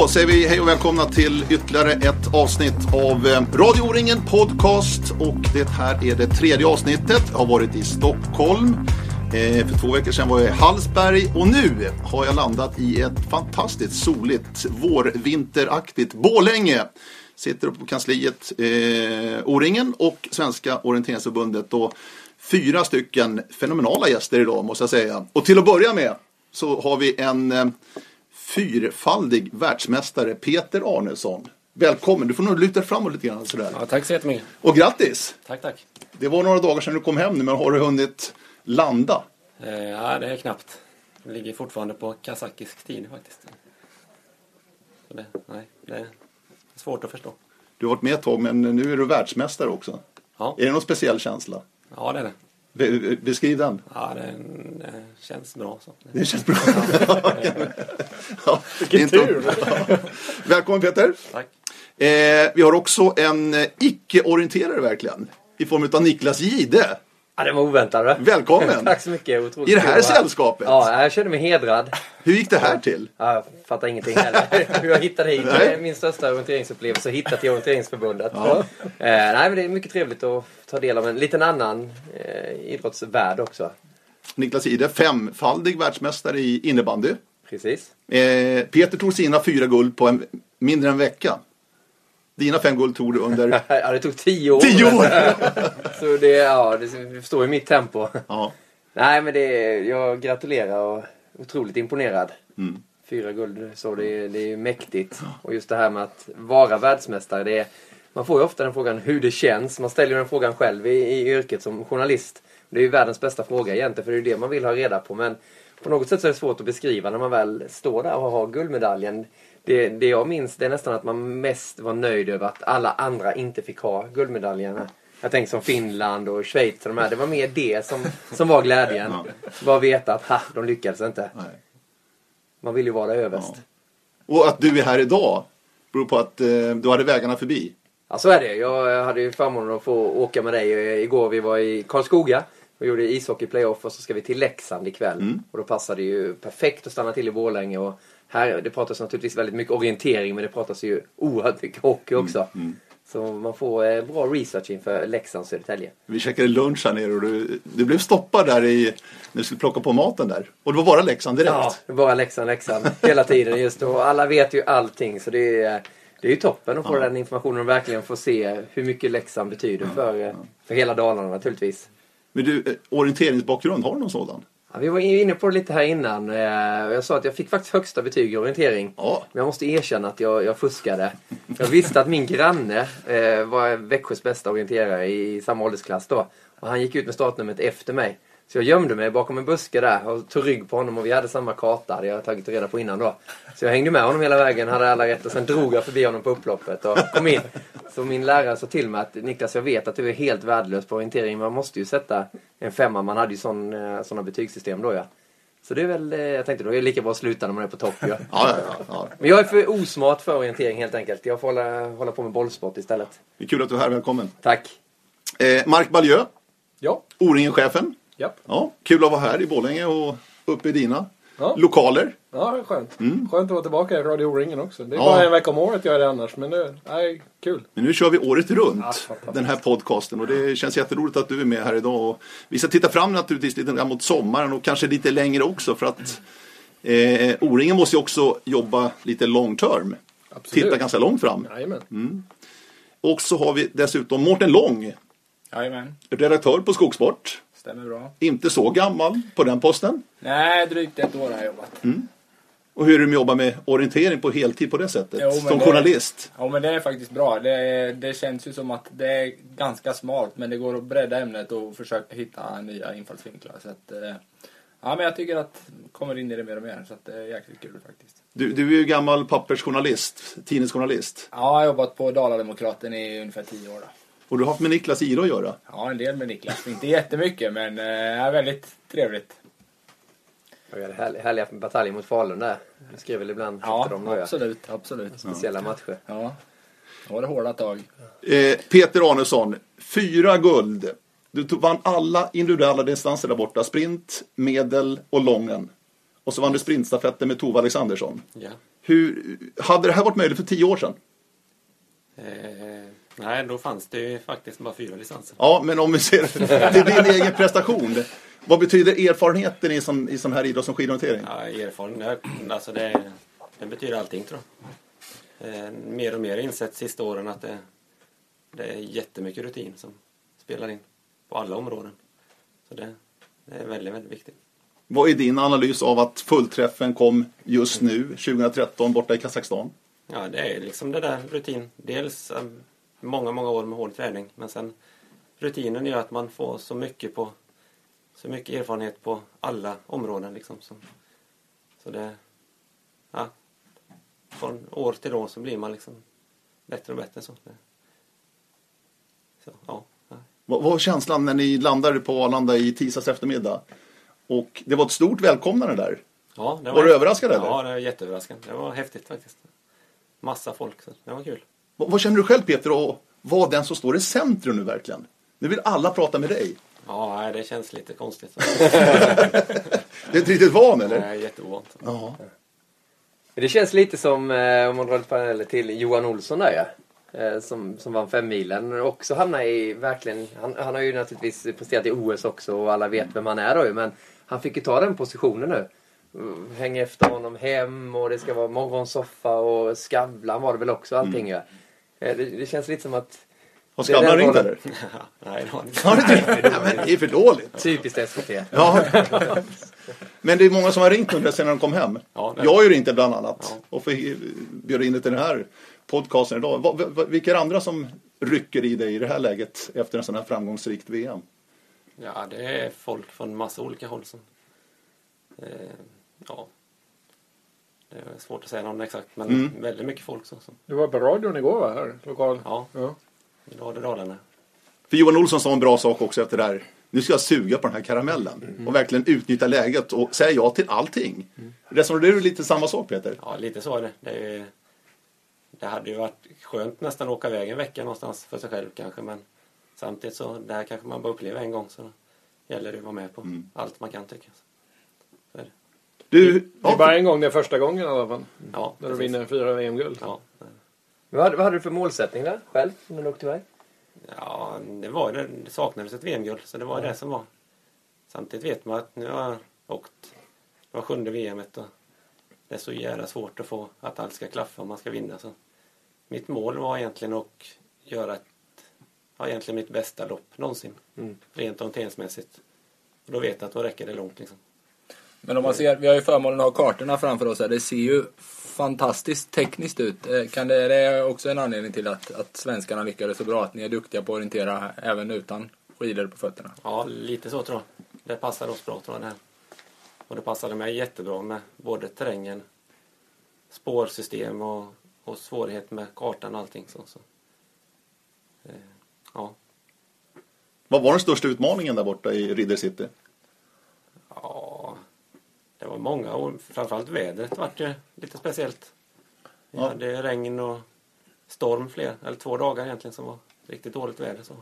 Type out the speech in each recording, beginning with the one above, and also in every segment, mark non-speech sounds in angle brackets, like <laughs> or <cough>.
Då säger vi hej och välkomna till ytterligare ett avsnitt av eh, Radio O-ringen Podcast. Och det här är det tredje avsnittet. Jag har varit i Stockholm. Eh, för två veckor sedan var jag i Hallsberg och nu har jag landat i ett fantastiskt soligt vårvinteraktigt Bålänge. Sitter uppe på kansliet eh, O-ringen och Svenska Orienteringsförbundet. Och fyra stycken fenomenala gäster idag måste jag säga. Och till att börja med så har vi en eh, fyrfaldig världsmästare Peter Arnesson. Välkommen, du får nog luta framåt lite grann sådär. Ja, tack så jättemycket. Och grattis! Tack, tack. Det var några dagar sedan du kom hem nu, men har du hunnit landa? Eh, ja, det är knappt. Det ligger fortfarande på kazakisk tid faktiskt. Så det, nej, det är svårt att förstå. Du har varit med ett tag, men nu är du världsmästare också. Ja, Är det någon speciell känsla? ja det är det. Be- beskriv den. Ja, det, det känns bra så. Det känns bra. <laughs> <laughs> ja, Vilken tur! Välkommen Peter! Tack. Eh, vi har också en eh, icke-orienterare verkligen. I form av Niklas Gide. Ja, det var oväntat. Välkommen! <laughs> Tack så mycket. Otroligt I det här sällskapet. Ja, jag känner mig hedrad. Hur gick det här till? Ja, jag fattar ingenting heller. <laughs> Hur jag hittade hit. Nej. Min största orienteringsupplevelse att hitta till Orienteringsförbundet. Eh, nej, men det är mycket trevligt att ta del av en liten annan eh, idrottsvärld också. Niklas Ide, femfaldig världsmästare i innebandy. Precis. Eh, Peter tog sina fyra guld på en, mindre än en vecka. Dina fem guld tog du under <laughs> Ja, det tog tio år. tio år! <laughs> Så det, ja, det förstår ju mitt tempo. Ja. Nej, men det, jag gratulerar och är otroligt imponerad. Mm. Fyra guld, så det, är- det är mäktigt. Och just det här med att vara världsmästare, det är, man får ju ofta den frågan hur det känns. Man ställer ju den frågan själv i, i yrket som journalist. Det är ju världens bästa fråga egentligen, för det är ju det man vill ha reda på. Men på något sätt så är det svårt att beskriva när man väl står där och har guldmedaljen. Det, det jag minns det är nästan att man mest var nöjd över att alla andra inte fick ha guldmedaljerna. Jag tänker som Finland och Schweiz och de här. Det var mer det som, som var glädjen. Bara veta att ha, de lyckades inte. Nej. Man vill ju vara överst. Ja. Och att du är här idag beror på att eh, du hade vägarna förbi. Ja, så är det. Jag hade ju förmånen att få åka med dig igår. Vi var i Karlskoga och gjorde ishockey-playoff och så ska vi till Leksand ikväll. Mm. Och då passade det ju perfekt att stanna till i Borlänge. Och här, det pratas naturligtvis väldigt mycket orientering men det pratas ju oerhört mycket hockey också. Mm, Så man får eh, bra research inför Leksand Södertälje. Vi käkade lunch här nere och du, du blev stoppad där i, när du skulle plocka på maten där. Och det var bara Leksand direkt. Ja, det är bara Leksand, Leksand hela tiden just och alla vet ju allting så det är, det är ju toppen att få Ja. den informationen och verkligen få se hur mycket Leksand betyder för, eh, för hela Dalarna naturligtvis. Men du, eh, orienteringsbakgrund, har du någon sådan? Ja, vi var inne på det lite här innan. Eh, Jag sa att jag fick faktiskt högsta betyg i orientering. Ja. Men jag måste erkänna att jag, jag fuskade. Jag visste att min granne eh, var Växjös bästa orienterare i samma åldersklass då. Och han gick ut med startnumret efter mig. Så jag gömde mig bakom en buske där och tog rygg på honom och vi hade samma karta. hade jag tagit reda på innan då. Så jag hängde med honom hela vägen, hade alla rätt och sen drog jag förbi honom på upploppet och kom in. Så min lärare sa till mig att Niklas jag vet att du är helt värdelös på orientering. Man måste ju sätta en femma. Man hade ju sån, eh, såna betygssystem då ja. Så det är väl, eh, jag tänkte då är det lika bra att sluta när man är på topp. Ja, ja, ja, ja. Men jag är för osmart för orientering helt enkelt. Jag får hålla, hålla på med bollsport istället. Det är kul att du är här, välkommen. Tack. Eh, Mark Baljö, Ja, O-ringen-chefen. Japp. Ja, kul att vara här i Borlänge och uppe i dina Ja. lokaler. Ja, det är skönt. Skönt att vara tillbaka i Radio O-ringen också. Det är Ja. bara en vecka om året jag är det annars, men det är kul. Men nu kör vi året runt, Ja, den här podcasten. Och det känns jätteroligt att du är med här idag. Och vi ska titta fram naturligtvis lite grann mot sommaren och kanske lite längre också. För att eh, O-ringen måste ju också jobba lite long term. Absolut. Titta ganska långt fram. Jajamän. Och så har vi dessutom Mårten Lång, Jajamän, redaktör på Skogsport. Stämmer bra. Inte så gammal på den posten. Nej, drygt ett år har jag jobbat. Och hur är det med orientering på heltid på det sättet? Jo, som det- journalist. Ja, men det är faktiskt bra. Det, det känns ju som att det är ganska smalt, men det går att bredda ämnet och försöka hitta nya infallsvinklar. Så att, eh, ja, men jag tycker att jag kommer in i det mer och mer, så att det är jäkligt kul faktiskt. Du, du är ju gammal pappersjournalist, tidningsjournalist. Ja, jag har jobbat på Dala-Demokraten i ungefär tio år. Då. Och du har haft med Niklas Ide att göra. Ja, en del med Niklas. Inte jättemycket, men eh, är väldigt trevligt. Vi hade härliga, härliga bataljer mot Falun där. Vi skrev väl ibland Ja, efter dem ja. absolut, absolut. Speciella matcher. Ja, det var det hårda tag. Eh, Peter Arnesson, fyra guld. Du tog, vann alla individuella distanser där borta. Sprint, medel och lången. Och så vann du sprintstafetten med Tove Alexandersson. Ja. Hur, hade det här varit möjligt för tio år sedan? Eh, nej, då fanns det ju faktiskt bara fyra licenser. Ja, men om vi ser <laughs> till din egen prestation. Vad betyder erfarenheten i sån, i sån här idrott som skidorientering? Ja, erfarenhet, alltså det, det betyder allting tror jag. Eh, mer och mer insett sista åren att det, det är jättemycket rutin som spelar in på alla områden. Så det, det är väldigt, väldigt viktigt. Vad är din analys av att fullträffen kom just nu, 2013, borta i Kazakstan? Ja, det är liksom det där rutin. Dels eh, många, många år med hård träning. Men sen rutinen gör att man får så mycket på så mycket erfarenhet på alla områden liksom. Så, så det, ja. Från år till år så blir man liksom bättre och bättre så. Så ja. Vad var känslan när ni landade på Arlanda i tisdags eftermiddag? Och det var ett stort välkomnande där. Ja, det Var du överraskad, eller? Ja, det var jätteöverraskande. Det var häftigt faktiskt. Massa folk, så det var kul. Vad, vad känner du själv Peter att vara den som står i centrum nu verkligen? Nu vill alla prata med dig. Ja, nej, det känns lite konstigt. <laughs> Det är inte riktigt van eller? är jätteovant. Ja. Det känns lite som, eh, om man drar lite paralleller till Johan Olsson där ja. Eh, som, som vann femmilen och också hamnar i verkligen, han, han har ju naturligtvis presterat i OS också och alla vet vem han är då ju, men han fick ju ta den positionen nu. Mm, Hänga efter honom hem och det ska vara morgonsoffa och Skavlan var det väl också allting ja. Eh, Det, det känns lite som att Har Skavlan ringt eller? nej, det inte. Har det inte? Nej, men det är för dåligt. typiskt SVT. Ja. Men det är många som har ringt under sen när de kom hem. Ja, Jag har ju ringt bland annat. Ja. Och bjuda in dig till den här podcasten idag. Vilka är andra som rycker i dig i det här läget efter en sån här framgångsrikt VM? Ja, det är folk från massa olika håll som... Eh, ja. Det är svårt att säga någon exakt, men Mm. väldigt mycket folk så. så. Du var på radion igår va? Här, lokal. Ja, Ja. idag är det Dalarna. För Johan Olsson sa en bra sak också efter det här. Nu ska jag suga på den här karamellen och verkligen utnyttja läget och säga ja till allting. Resonerar du lite samma sak Peter? Ja, lite så är det. Det, är, det hade ju varit skönt nästan att åka iväg en vecka någonstans för sig själv kanske, men samtidigt så, det här kanske man bara upplever en gång så gäller det att vara med på allt man kan tycka. Är det. Du, Det är ja, bara en gång, det är första gången i alla fall. Ja, När du precis. vinner fyra VM-guld. Ja, Vad hade, vad hade du för målsättning där själv när du åkte iväg? Ja, det var det. Det saknades ett VM-guld, så det var det som var. Samtidigt vet man att nu har jag åkt, det var sjunde VMet och det är så jävla svårt att få att allt ska klaffa om man ska vinna. Så mitt mål var egentligen att göra ett, ja, egentligen mitt bästa lopp någonsin. Mm. Rent orienteringsmässigt. Och då vet jag att då räcker det långt liksom. Men om man ser, vi har ju förmånen att ha kartorna framför oss här. Det ser ju fantastiskt tekniskt ut. Eh, Kan det, det är också en anledning till att, att svenskarna lyckades så bra. Att ni är duktiga på att orientera även utan skidor på fötterna. Ja, lite så tror jag. Det passar oss bra tror jag det här. Och det passade mig jättebra med både terrängen, spårsystem och, och svårighet med kartan och allting. Så, så. Eh, ja. vad var den största utmaningen där borta i Ridder City? Många och framförallt vädret vart ju lite speciellt. Vi Ja. hade regn och storm fler, eller två dagar egentligen som var riktigt dåligt väder. Så.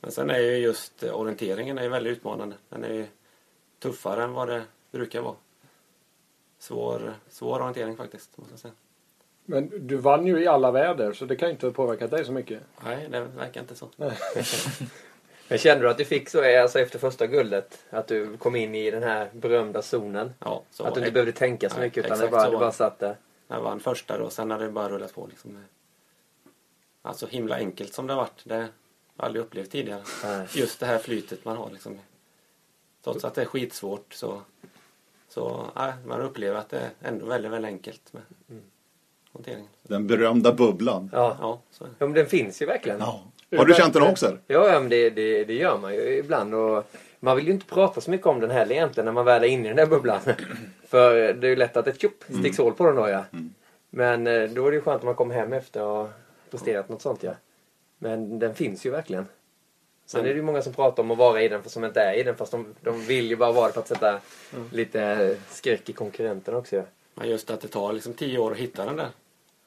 Men sen är ju just eh, orienteringen är ju väldigt utmanande. Den är ju tuffare än vad det brukar vara. Svår, svår orientering faktiskt, måste jag säga. Men du vann ju i alla väder så det kan inte ha påverkat dig så mycket. Nej, det verkar inte så. <laughs> Men kände du att du fick så alltså efter första guldet? Att du kom in i den här berömda zonen? Ja, så att du inte behövde tänka så Nej, mycket utan det bara, så du bara det. satt där? Jag vann första då, sen hade det bara rullat på liksom. Alltså himla enkelt som det har varit. Det har jag aldrig upplevt tidigare. Nej. Just det här flytet man har liksom. Trots att det är skitsvårt så, så nej, man upplever att det är ändå väldigt, väldigt enkelt med hanteringen. Den berömda bubblan. Ja. Ja, ja, men den finns ju verkligen. Ja. Har du känt den också? Ja, ja men det, det, det gör man ju ibland. Och man vill ju inte prata så mycket om den heller egentligen när man väl är inne i den där bubblan. <clears throat> För det är ju lätt att ett tjopp sticks hål på den då ja. Men eh, då är det ju skönt om man kommer hem efter och presterat något sånt ja. Men den finns ju verkligen. Sen är det ju många som pratar om att vara i den för som inte är i den fast de, de vill ju bara vara det för att sätta lite skräck i konkurrenten också ja. Men just att det tar liksom tio år att hitta den där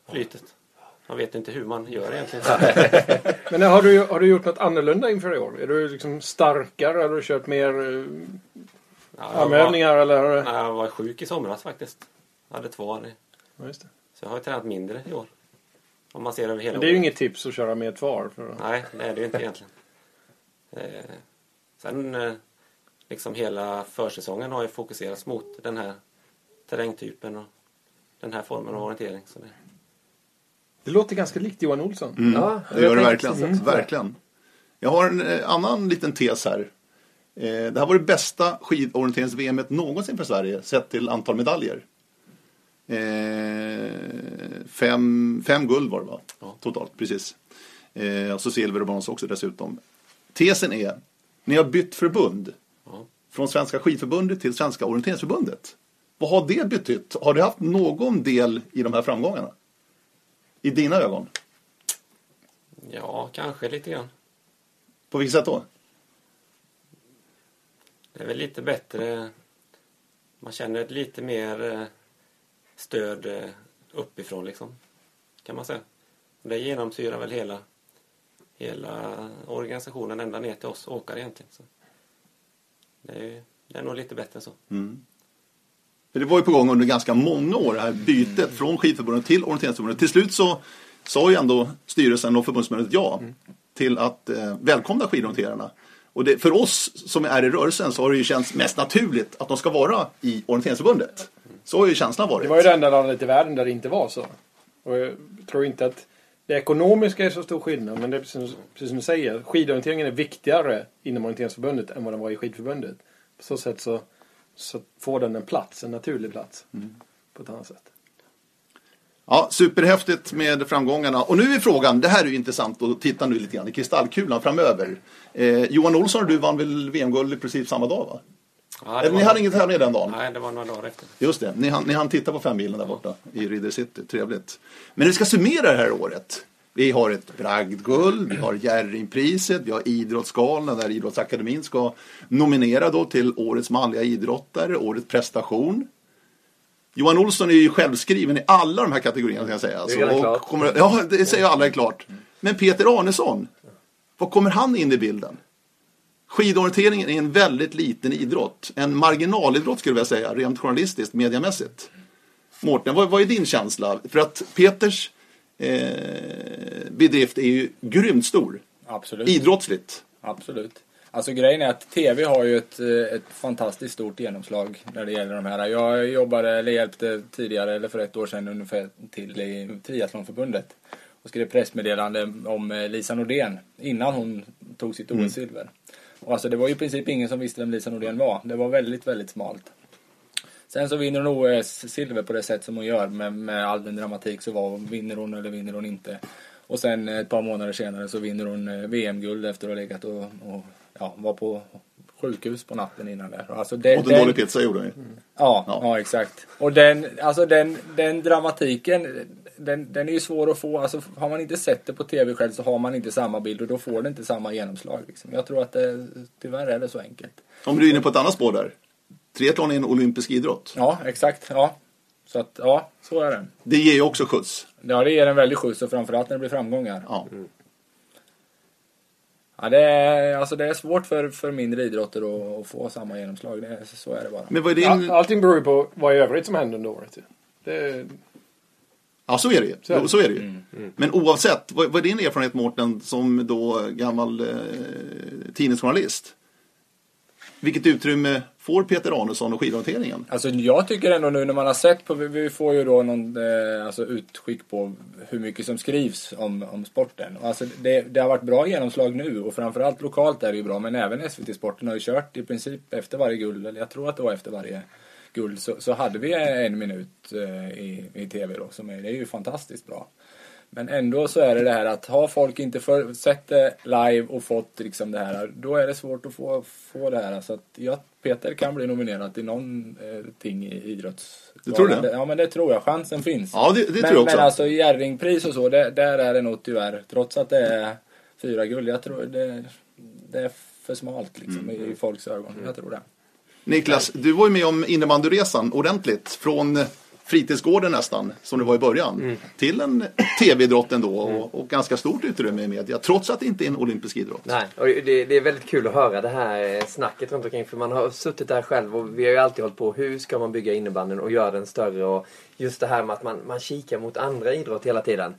flytet. Man vet inte hur man gör egentligen. <laughs> Men har du, har du gjort något annorlunda inför i år? Är du liksom starkare? Har du kört mer eh, Ja, var, armövningar eller? jag var sjuk i somras faktiskt. Jag hade två. Ja, just det. Så jag har ju tränat mindre i år. Om man ser över hela Men det är ju året. inget tips att köra med ett var. För... Nej, det är det ju inte egentligen. Eh, sen eh, liksom hela försäsongen har ju fokuserats mot den här terrängtypen och den här formen av orientering. Så det, Det låter ganska likt Johan Olsson. Mm. Ja, det jag gör det verkligen. också. verkligen. Jag har en eh, annan liten tes här. Eh, det här var det bästa skidorienterings-VM någonsin för Sverige sett till antal medaljer. Eh, fem, fem guld var det va? Ja. Totalt, precis. Eh, och så silver och brons också dessutom. Tesen är, ni har bytt förbund. ja. Från Svenska skidförbundet till Svenska orienteringsförbundet. Vad har det betytt? Har det haft någon del i de här framgångarna? I dina ögon? ja, kanske lite grann. På vilket sätt då? Det är väl lite bättre. Man känner ett lite mer eh, stöd eh, uppifrån liksom. Kan man säga. Det genomsyrar väl hela, hela organisationen ända ner till oss åkare egentligen. Så det, är, det är nog lite bättre än så. För det var ju på gång under ganska många år det här bytet från skidförbundet till orienteringsförbundet. Till slut så sa ju ändå styrelsen och förbundsmötet ja till att eh, välkomna skidorienterarna. Och det, för oss som är i rörelsen så har det ju känts mest naturligt att de ska vara i orienteringsförbundet. Så har ju känslan varit. Det var ju det enda landet i världen där det inte var så. Och jag tror inte att det ekonomiska är så stor skillnad. Men det är precis, precis som du säger. Skidorienteringen är viktigare inom orienteringsförbundet än vad den var i skidförbundet. På så sätt så, så får den en plats, en naturlig plats. På ett annat sätt. Ja, superhäftigt med framgångarna. Och nu är frågan, det här är ju intressant att titta nu lite grann i kristallkulan framöver. Eh, Johan Olsson och du vann väl VM-guld i princip samma dag va? Ja, Eller, ni hade ingen tävling den dagen? Nej, det var några dagar efter. Just det, ni hann, ni hann titta på femmilen där borta i Ridder City, trevligt. Men vi ska summera det här året. Vi har ett bragdguld, vi har Jerringpriset, vi har Idrottsgalan där Idrottsakademin ska nominera då till Årets manliga idrottare, Årets prestation. Johan Olsson är ju självskriven i alla de här kategorierna kan jag säga. Det är klart. kommer, ja, det säger alla är klart. Men Peter Arnesson, vad kommer han in i bilden? Skidorienteringen är en väldigt liten idrott. En marginalidrott skulle jag säga, rent journalistiskt, mediamässigt. Mårten, vad, vad är din känsla? För att Peters bedrift är ju grymt stor. Absolut. Idrottsligt. Absolut. Alltså grejen är att TV har ju ett, eh, ett fantastiskt stort genomslag när det gäller de här. Jag jobbade, eller hjälpte tidigare, eller för ett år sedan ungefär, till i Triathlonförbundet. Och skrev pressmeddelande om eh, Lisa Nordén innan hon tog sitt OS-silver. Och alltså det var ju i princip ingen som visste vem Lisa Nordén var. Det var väldigt, väldigt smalt. Sen så vinner hon OS-silver på det sätt som hon gör med, med all den dramatik så var vinner hon eller vinner hon inte. Och sen ett par månader senare så vinner hon eh, VM-guld efter att ha legat och, och ja, var på sjukhus på natten innan där. Alltså det, Och en dålig pizza gjorde han. Ja, Ja. ja. exakt. Och den, alltså den, den dramatiken, den, den är ju svår att få. Alltså har man inte sett det på tv själv så har man inte samma bild och då får det inte samma genomslag. Liksom. Jag tror att det, tyvärr är det så enkelt. Om du är inne på ett annat spår där. Triathlon är en olympisk idrott. Ja, exakt. Ja. Så att, ja, så är det. Det ger ju också skjuts. Ja, det ger en väldig skjuts och framförallt när det blir framgångar. Ja. Ja, det, är, alltså det är svårt för, för mindre idrotter att, att få samma genomslag. Det, så är det bara. Men vad är din... All, allting beror ju på vad i övrigt som händer under året. Det, Ja, så är det ju. Så är det. Så är det ju. Men oavsett, vad, vad är din erfarenhet Mårten som då gammal eh, tidningsjournalist? Vilket utrymme får Peter Arnesson och skidorienteringen? Alltså jag tycker ändå nu när man har sett på, vi- får ju då någon eh, alltså utskick på hur mycket som skrivs om, om sporten. Alltså det, det har varit bra genomslag nu och framförallt lokalt är det ju bra men även SVT Sporten har ju kört i princip efter varje guld, eller jag tror att det var efter varje guld, så, så hade vi en minut eh, i, i TV då. Som är, det är ju fantastiskt bra. Men ändå så är det det här att har folk inte för, sett det live och fått liksom det här, då är det svårt att få, få det här. Så att jag, Peter kan bli nominerad till någonting i idrotts... Du tror det? Ja men det tror jag, chansen finns. Ja, det, det men, tror jag också. men alltså Jerringpris och så, det, där är det nog tyvärr, trots att det är fyra guld, jag tror det, det är för smalt liksom Mm. i, i folks ögon. Jag tror det. Niklas, du var ju med om innebandyresan ordentligt. Från fritidsgården nästan, som det var i början, Mm. till en <clears throat> tv-idrott ändå och, och ganska stort utrymme i media, trots att det inte är en olympisk idrott. Nej, och det, det är väldigt kul att höra det här snacket runt omkring. För man har suttit där själv och vi har ju alltid hållit på. Hur ska man bygga innebandyn och göra den större? Och just det här med att man, man kikar mot andra idrott hela tiden.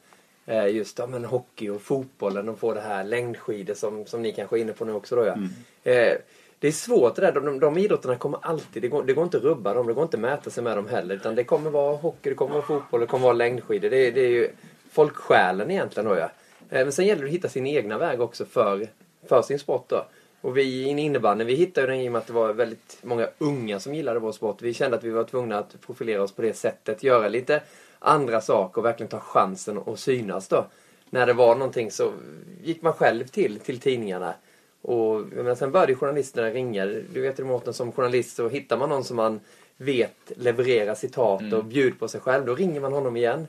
Eh, Just ja, men hockey och fotbollen och få det här längdskidor som, som ni kanske är inne på nu också då ja. Eh, det är svårt det där. De, de, de idrotterna kommer alltid, det går, det går inte att rubba dem, det går inte att mäta sig med dem heller. Utan det kommer vara hockey, det kommer vara fotboll, det kommer vara längdskidor. Det, är- det är ju folksjälen egentligen då ja. Eh, men sen gäller det att hitta sin egna väg också för, för sin sport då. Och vi i innebandyn, vi hittade den i och med att det var väldigt många unga som gillade vår sport. Vi kände att vi var tvungna att profilera oss på det sättet. Göra lite andra saker och verkligen ta chansen att synas då. När det var någonting så gick man själv till, till tidningarna. Och menar, sen började journalisterna ringa. Du vet ju Mårten, som journalist så hittar man någon som man vet levererar citat och bjuder på sig själv. Då ringer man honom igen.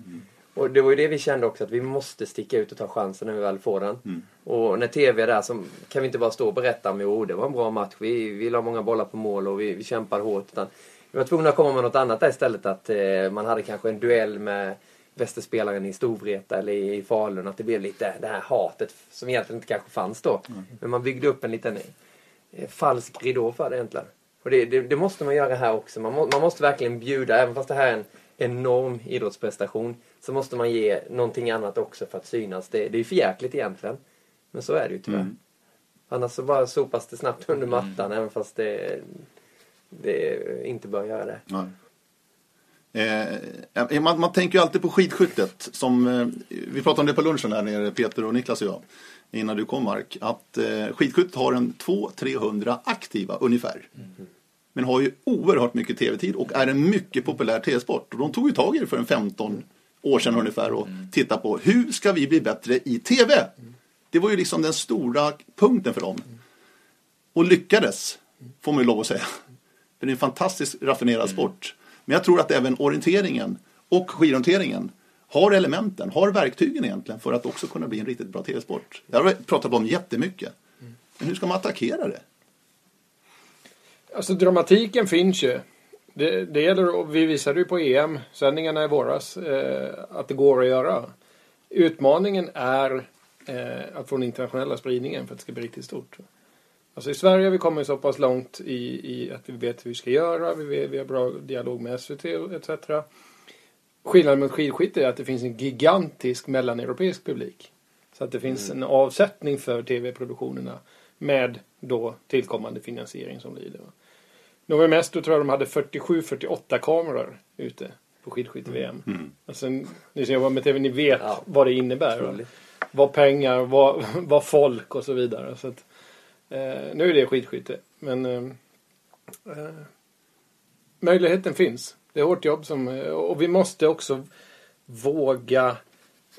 Och det var ju det vi kände också, att vi måste sticka ut och ta chansen när vi väl får den. Och när TV är där så kan vi inte bara stå och berätta om jo, det var en bra match, vi, vi la många bollar på mål och vi, vi kämpade hårt. Utan vi var tvungna att komma med något annat där istället. Att eh, man hade kanske en duell med Västerspelaren i Storvreta eller i, Falun. Att det blev lite det här hatet som egentligen inte kanske fanns då. Men man byggde upp en liten eh, falsk ridå för det egentligen. Och det, det, det måste man göra här också. Man, må, man måste verkligen bjuda, även fast det här är en enorm idrottsprestation, så måste man ge någonting annat också för att synas. Det, det är ju för jäkligt egentligen. Men så är det ju tyvärr. Mm. Annars så bara sopas det snabbt under mattan, även fast det, det inte bör göra det. Nej. Eh, man, man tänker ju alltid på skidskyttet. Som, eh, vi pratade om det på lunchen här nere, Peter och Niklas och jag. Innan du kom Mark. Att eh, skidskyttet har en 200-300 aktiva ungefär. Men har ju oerhört mycket tv-tid och är en mycket populär tv-sport. Och de tog ju tag i det för en 15 år sedan ungefär och tittade på hur ska vi bli bättre i tv? Det var ju liksom den stora punkten för dem. Och lyckades, får man ju lov att säga. För det är en fantastiskt raffinerad sport. Men jag tror att även orienteringen och skidorienteringen har elementen, har verktygen egentligen för att också kunna bli en riktigt bra tv-sport. Det har vi pratat om jättemycket. Men hur ska man attackera det? Alltså dramatiken finns ju. Det, det gäller, och vi visade ju på EM-sändningarna i våras eh, att det går att göra. Utmaningen är eh, att få den internationella spridningen för att det ska bli riktigt stort. Alltså i Sverige har vi kommit så pass långt i, i att vi vet hur vi ska göra, vi, vet, vi har bra dialog med SVT etc. Skillnaden mot skidskytte är att det finns en gigantisk mellaneuropeisk publik. Så att det finns en avsättning för tv-produktionerna med då tillkommande finansiering som blir det. Novi Mesto tror jag de hade 47-48 kameror ute på skidskytte-VM. Alltså, ni som jobbar med tv, ni vet Ja. vad det innebär. Vad pengar, vad, <laughs> vad folk och så vidare. Så att, eh, nu är det skidskytte. Men eh, eh, möjligheten finns. Det är hårt jobb som, eh, och vi måste också våga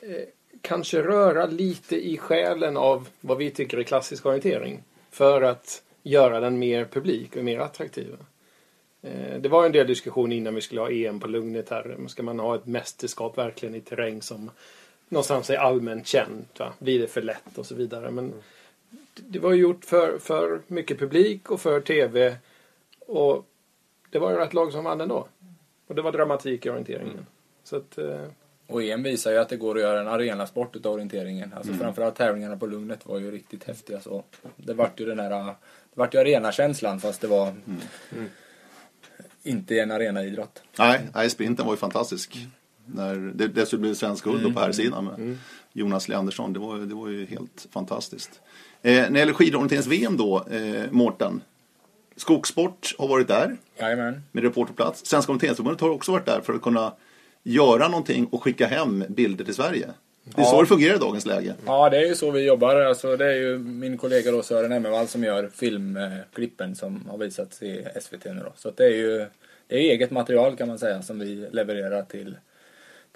eh, kanske röra lite i själen av vad vi tycker är klassisk orientering. För att göra den mer publik och mer attraktiv. Eh, det var en del diskussion innan vi skulle ha EM på Lugnet här. Ska man ha ett mästerskap verkligen i terräng som någonstans är allmänt känt? Va? Blir det för lätt och så vidare. Men mm det var gjort för, för mycket publik och för tv. Och det var ju rätt lag som vann ändå. Och det var dramatik i orienteringen. Så att, eh, Och EM visar ju att det går att göra en arenasport utav orienteringen. Alltså framförallt tävlingarna på Lugnet var ju riktigt häftiga. Så det vart ju den här, det vart ju arenakänslan fast det var inte en arenaidrott. Nej, nej sprinten var ju fantastisk. När det dessutom blev svensk guld då på här sidan med Jonas Leandersson. Det var, det var ju helt fantastiskt. Eh, när det gäller skidorienterings-VM då, eh, Mårten. Skogsport har varit där Jajamän. med reporterplats. Svenska orienteringsförbundet har också varit där för att kunna göra någonting och skicka hem bilder till Sverige. Det är Ja. så det fungerar i dagens läge. Ja, det är ju så vi jobbar. Alltså, det är ju min kollega då, Sören Emmervall som gör filmklippen som har visats i SVT nu då. Så det är ju det är eget material kan man säga som vi levererar till,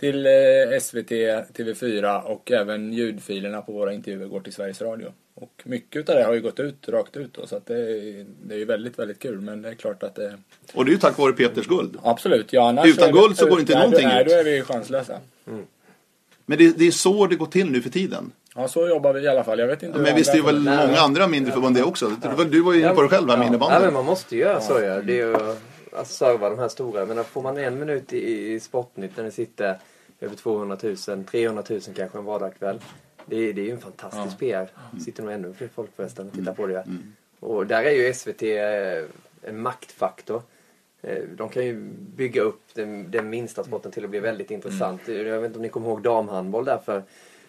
till eh, SVT, TV4 och även ljudfilerna på våra intervjuer går till Sveriges Radio. Och mycket av det har ju gått ut, rakt ut då, så att det, är, det är ju väldigt, väldigt kul. Men det är klart att det... Och det är ju tack vare Peters guld. Absolut, ja annars... Utan är guld så går inte nej, någonting Nej, ut. då är vi chanslösa. Men det, det är så det går till nu för tiden. Ja, så jobbar vi i alla fall. Jag vet inte hur Men visst är det andra- väl Nej. många andra mindre förbund det också? Du var ju inne på det själv här med Ja, innebandyn. men man måste ju göra så ja. Det är ju, alltså, serva de här stora. Men får man en minut i, i Sportnytt när det sitter över 200 000, 300 000 kanske en vardagskväll. Det, det är ju en fantastisk PR. sitter nog ännu fler folk förresten och tittar på det. Och där är ju SVT eh, en maktfaktor. Eh, De kan ju bygga upp den, den minsta sporten till att bli väldigt intressant. Jag vet inte om ni kommer ihåg damhandboll där för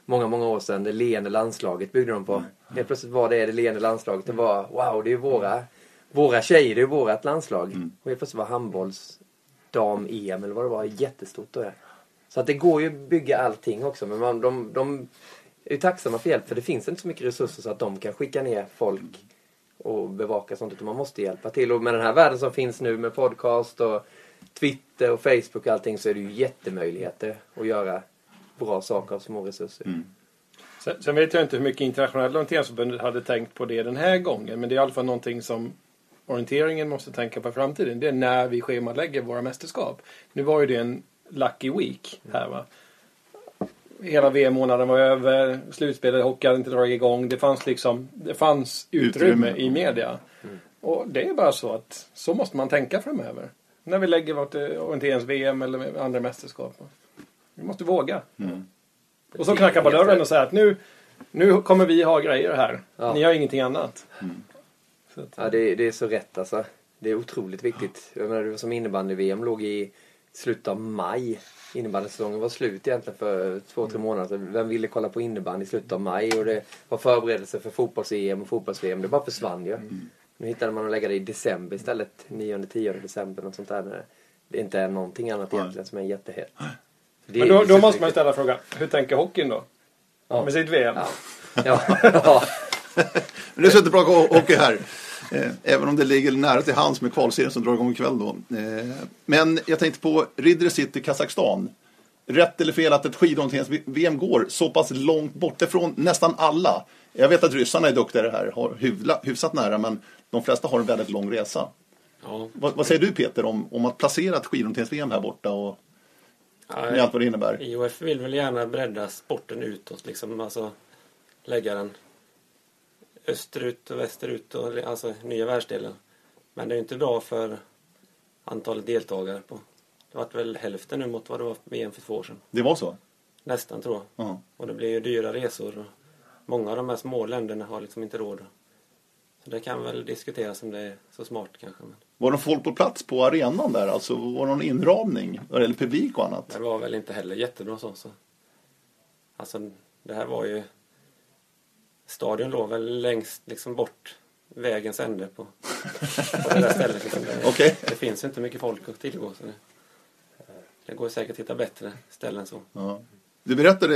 många, många år sedan. Det leende landslaget byggde de på. Helt plötsligt var det det leende landslaget. Det var wow, det är ju våra, våra tjejer, det är vårat landslag. Och helt plötsligt var handbolls dam-EM eller vad det var jättestort då. är. Så att det går ju att bygga allting också. Men man, de, de är ju tacksamma för hjälp för det finns inte så mycket resurser så att de kan skicka ner folk och bevaka sånt utan man måste hjälpa till. Och med den här världen som finns nu med podcast och Twitter och Facebook och allting så är det ju jättemöjligheter att göra bra saker av små resurser. Sen, sen vet jag inte hur mycket internationella orienteringsförbundet hade tänkt på det den här gången. Men det är i alla fall någonting som orienteringen måste tänka på framtiden. Det är när vi schemalägger våra mästerskap. Nu var ju det en lucky week här va. Hela VM-månaden var över, slutspelet i hockey hade inte dragit igång. Det fanns liksom, det fanns utrymme, Utrymme. i media. Och det är bara så att så måste man tänka framöver. När vi lägger vårt eh, orienterings-VM eller andra mästerskap. Vi måste våga. Och så knacka på dörren och säga att nu, nu kommer vi ha grejer här. Ja. Ni har ingenting annat. Så att, Ja, det, det är så rätt alltså. Det är otroligt viktigt. Jag menar, det var som innebandy-VM låg i slutet av maj. Innebandysäsongen var slut egentligen för två, tre månader sedan. Vem ville kolla på innebandy i slutet av maj? Och det var förberedelse för fotbolls-EM och fotbolls-VM. Det bara försvann ju. Nu hittade man att lägga det i december istället. 9-10 december, något sånt där. Det inte är någonting annat egentligen som är jättehet. Det men är då, ju då måste man superviktigt. ställa frågan, hur tänker hockeyn då? Ja. Med sitt VM? Ja. Ja. <laughs> ja. <laughs> Men det är så inte bra hockey här. Eh, Även om det ligger nära till hands med kvalserien som drar igång ikväll då. Eh, Men jag tänkte på Ridder City, Kazakstan. Rätt eller fel att ett skidorienterings-VM går så pass långt bort ifrån nästan alla. Jag vet att ryssarna är duktigare här, har hyvla, hyfsat nära, men de flesta har en väldigt lång resa. Ja, Vad, vad säger du Peter om, om att placera ett skidorienterings-VM här borta och med allt vad det innebär? IOF vill väl gärna bredda sporten utåt liksom. Alltså lägga den österut och västerut och alltså nya världsdelen. Men det är inte bra för antalet deltagare på. Det vart väl hälften nu mot vad det var VM för två år sedan. Det var så? Nästan tror jag. Ja. Och det blir ju dyra resor. Många av de här små länderna har liksom inte råd. Så det kan väl diskuteras om det är så smart kanske. Men Var det folk på plats på arenan där? Alltså var det någon inramning? Eller publik och annat? det var väl inte heller jättebra så. så. Alltså det här var ju... Stadion låg väl längst liksom bort vägens ände på, på det där <laughs> stället. Liksom. Det, Okej. det finns ju inte mycket folk att tillgå. Så det, det går säkert att hitta bättre ställen så. Ja. Du berättade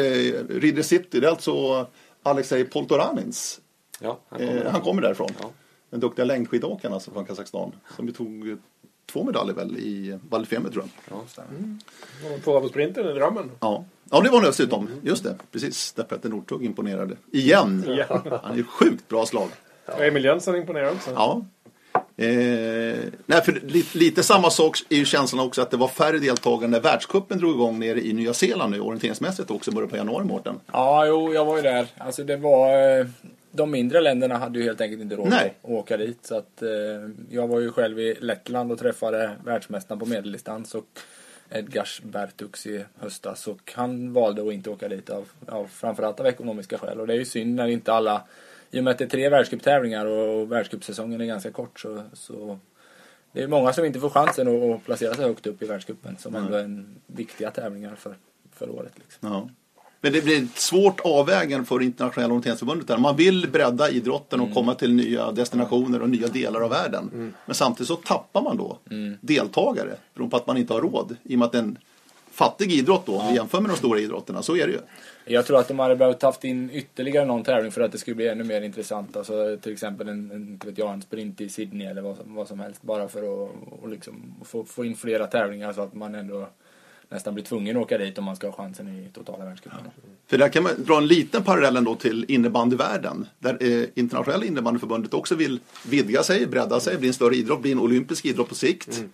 Ridder City, det är alltså Alexej Poltoranins. Ja, han kommer, eh, han kommer därifrån. Ja. Den duktiga längdskidåkaren alltså från Kazakstan. Som ju tog två medaljer väl i Val tror jag. Ja, stämmer. Och Tvåa på sprinten i drömmen. Ja. ja, det var han dessutom. Just det, precis. Där Petter Northug imponerade. Igen! Ja. Han är sjukt bra slag. Och Emil Jönsson imponerar också. Ja. Eh, nej, för lite, lite samma sak är ju känslan också att det var färre deltagare när världscupen drog igång nere i Nya Zeeland nu orienteringsmässigt också började på januari Mårten. Ja, jo, jag var ju där. Alltså det var... De mindre länderna hade ju helt enkelt inte råd Nej. att åka dit. Så att, eh, jag var ju själv i Lettland och träffade världsmästaren på medeldistans och Edgars Bertux i höstas. Och han valde att inte åka dit av, av framförallt av ekonomiska skäl. Och det är ju synd när inte alla... I och med att det är tre världscuptävlingar och världscupsäsongen är ganska kort så, så det är många som inte får chansen att- att placera sig högt upp i världscupen som ändå är en viktiga tävlingar för, för året. Liksom. Ja. Men det blir ett svårt avvägande för internationella orienteringsförbundet där. Man vill bredda idrotten och komma till nya destinationer och nya delar av världen. Men samtidigt så tappar man då deltagare beroende på att man inte har råd. I och med att det är en fattig idrott då, om vi jämför med de stora idrotterna. Så är det ju. Jag tror att de hade behövt haft in ytterligare någon tävling för att det skulle bli ännu mer intressant. Alltså till exempel en, en, vet jag, en sprint i Sydney eller vad som, vad som helst. Bara för att och liksom få, få in flera tävlingar så att man ändå nästan blir tvungen att åka dit om man ska ha chansen i totala världscupen. För där kan man dra en liten parallell ändå till innebandyvärlden. Där eh, internationella innebandyförbundet också vill vidga sig, bredda sig, bli en större idrott, bli en olympisk idrott på sikt.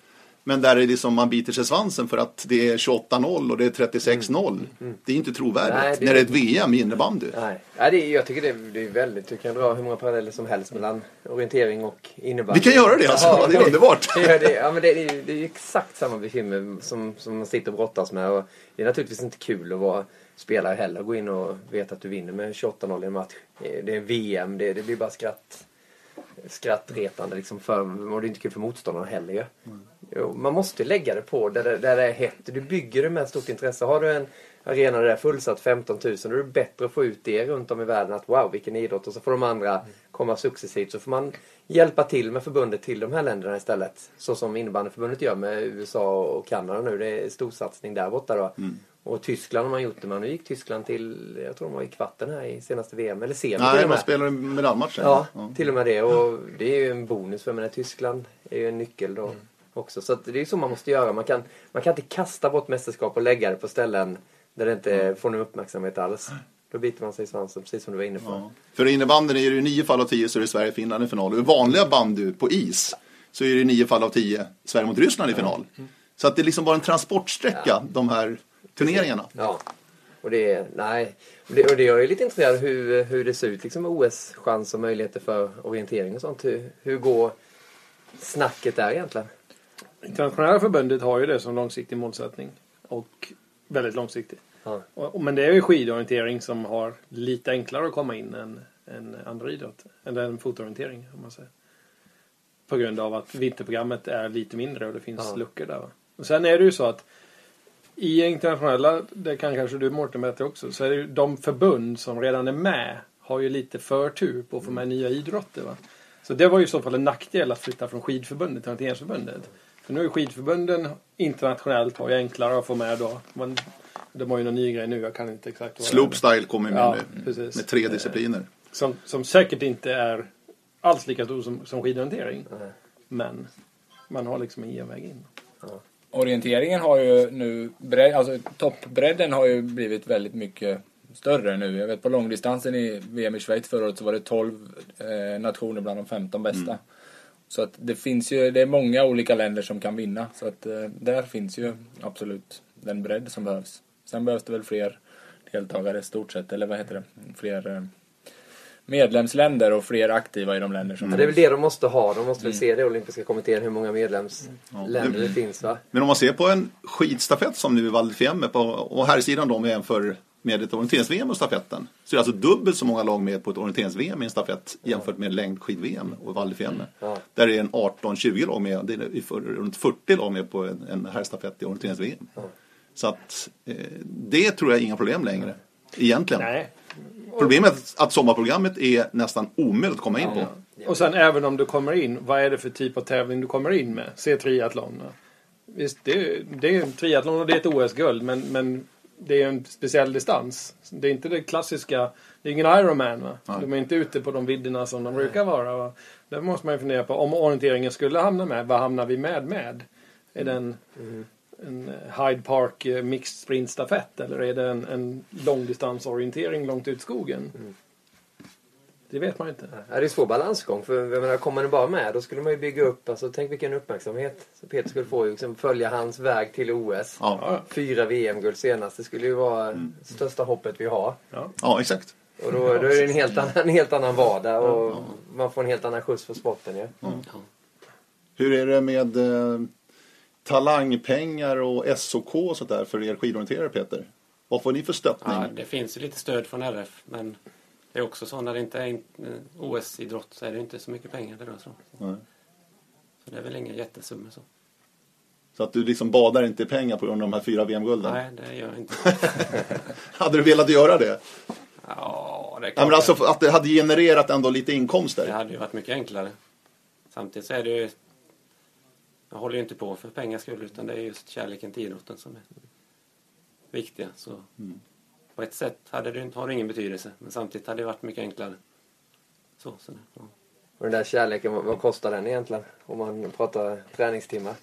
Men där är det som man biter sig svansen för att det är 28-0 och det är 36-0. Det är inte trovärdigt Nej, det- när det är ett VM i innebandy. Nej, ja, det är, jag tycker det är, det är väldigt... Du kan dra hur många paralleller som helst mellan orientering och innebandy. Vi kan göra det alltså, Ja, det är underbart. Är- det, ja, men det, är, det är exakt samma bekymmer som, som man sitter och brottas med. Och det är naturligtvis inte kul att vara spelare heller. Gå in och veta att du vinner med 28-0 i en match. Eh, Det är VM, det, det blir bara skratt skrattretande liksom för, och det är inte kul för motståndarna heller ju. Jo, man måste lägga det på där, det- där det är hett. Du bygger det med stort intresse. Har du en arena där det är fullsatt 15 000 då är det bättre att få ut det runt om i världen att wow vilken idrott och så får de andra komma successivt så får man hjälpa till med förbundet till de här länderna istället. Så som innebandyförbundet gör med USA och Kanada nu. Det är storsatsning där borta då. Och Tyskland har man gjort det med. Nu gick Tyskland till, jag tror de var i kvarten här i senaste VM, eller semi Nej, man med. spelar en medaljmatch. Ja, till och med det. Och det är ju en bonus för menar, Tyskland är ju en nyckel då också. Så det är så man måste göra. Man kan, man kan inte kasta bort mästerskap och lägga det på ställen där det inte får någon uppmärksamhet alls. Då biter man sig i svansen, precis som du var inne på. Ja. För i innebandyn är det ju nio fall av tio så är det Sverige-Finland i final. Och i vanliga bandy på is så är det nio fall av tio Sverige mot Ryssland i final. Så att det är liksom bara en transportsträcka, de här turneringarna. Ja. Och det nej. Och det, och det jag är lite intresserad av hur, hur det ser ut liksom med OS-chans och möjligheter för orientering och sånt. Hur, hur går snacket där egentligen? Internationella förbundet har ju det som långsiktig målsättning. Och väldigt långsiktig. Ja. Och, men det är ju skidorientering som har lite enklare att komma in än, än andra idrott. Eller en fotorientering om man säger. På grund av att vinterprogrammet är lite mindre och det finns Ja. luckor där. Va? Och sen är det ju så att i internationella, det kan kanske du Mårten bättre också, så är det ju de förbund som redan är med har ju lite förtur på att få med nya idrotter. Va? Så det var ju i så fall en nackdel att flytta från skidförbundet till orienteringsförbundet. För nu är skidförbunden internationellt har ju enklare att få med då. Man, de har ju någon ny grej nu, jag kan inte exakt vad. Slopestyle kommer med Ja, nu. precis. Med tre discipliner. Som, som säkert inte är alls lika stor som, som skidorientering. Nej. Men man har liksom en genväg in. Orienteringen har ju nu, bredd, alltså toppbredden har ju blivit väldigt mycket större nu. Jag vet på långdistansen i VM i Schweiz förra året så var det 12 eh, nationer bland de 15 bästa. Så att det finns ju, det är många olika länder som kan vinna. Så att eh, där finns ju absolut den bredd som behövs. Sen behövs det väl fler deltagare stort sett, eller vad heter det? Fler eh, medlemsländer och fler aktiva i de länder som Ja, det är väl det de måste ha. De måste väl Mm. se det i olympiska kommittén hur många medlemsländer det finns va? Men om man ser på en skidstafett som nu i Val på, och här sidan då med jämför med ett orienterings-VM och stafetten. Så är det alltså dubbelt så många lag med på ett orienterings-VM i en stafett jämfört med längdskid-VM och Val Fiemme. Ja. Där är en 18-20 lag med, det är i för- runt 40 lag med på en, en herrstafett i orienterings-VM. Så att eh, det tror jag är inga problem längre. Egentligen. Nej. Problemet är att sommarprogrammet är nästan omöjligt att komma in på. Och sen även om du kommer in, vad är det för typ av tävling du kommer in med? Se triathlon. Visst, det, är- det är en triathlon och det är ett OS-guld, men, men det är en speciell distans. Det är inte det klassiska, det är ingen Ironman. Va? Nej. De är inte ute på de vidderna som de brukar vara. Va? Där måste man ju fundera på, om orienteringen skulle hamna med, vad hamnar vi med med? Är det en, en Hyde Park eh, mixed sprint stafett eller är det en, en långdistansorientering långt ut i skogen? Det vet man ju inte. Ja, det är en svår balansgång. För jag menar, kommer den bara med då skulle man ju bygga upp, alltså tänk vilken uppmärksamhet så Peter skulle få. Liksom, följa hans väg till OS. Ja, Fyra VM-guld senast. Det skulle ju vara det största hoppet vi har. ja exakt. Och då, då är det en helt annan, en helt annan vardag och man får en helt annan skjuts för sporten ju. Ja. Hur är det med eh, talangpengar och SOK och sånt där för er skidorienterare Peter? Vad får ni för stöttning? Ja, det finns ju lite stöd från RF men det är också så när det inte är OS-idrott så är det inte så mycket pengar det rör sig om. Så det är väl inga jättesummor så. Så att du liksom badar inte i pengar på grund av de här fyra VM-gulden? Nej, det gör jag inte. <laughs> Hade du velat göra det? Ja, det är Ja, klart. men alltså att det hade genererat ändå lite inkomster? Det hade ju varit mycket enklare. Samtidigt så är det ju... Jag håller ju inte på för pengar skull utan det är just kärleken till idrotten som är viktiga. Så på ett sätt hade det, inte- har det ingen betydelse men samtidigt hade det varit mycket enklare. Så, så det, ja. Och den där kärleken, vad, vad kostar den egentligen? Om man pratar träningstimmar.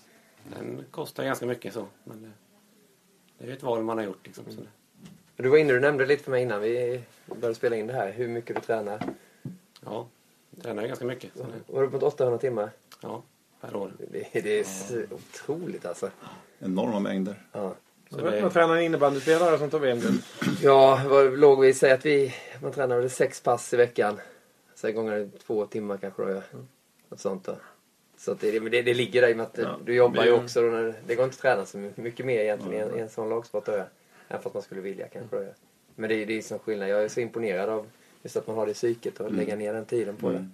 Den kostar ganska mycket så men det, det är ju ett val man har gjort liksom. Så det, Du var inne, du nämnde lite för mig innan vi började spela in det här, hur mycket du tränar. ja, jag tränar ganska mycket. Så Var du på 800 timmar? ja. per år. Det, det är så otroligt alltså. Enorma mängder. Ja. Så det, vad tränar en innebandyspelare som tar VM-guld? Ja, vad låg vi? Säg att vi, man tränar väl sex pass i veckan. Sex gånger två timmar kanske då. Ja. Något sånt då. Så att det, det, det ligger där i och med att Ja, du jobbar ju också. Då när, det går inte att träna så mycket mer egentligen i en, i en sån lagsport. Då, ja. Även fast man skulle vilja kanske. Då, ja. Men det, det är som skillnad. Jag är så imponerad av just att man har det psyket och lägga ner den tiden på det.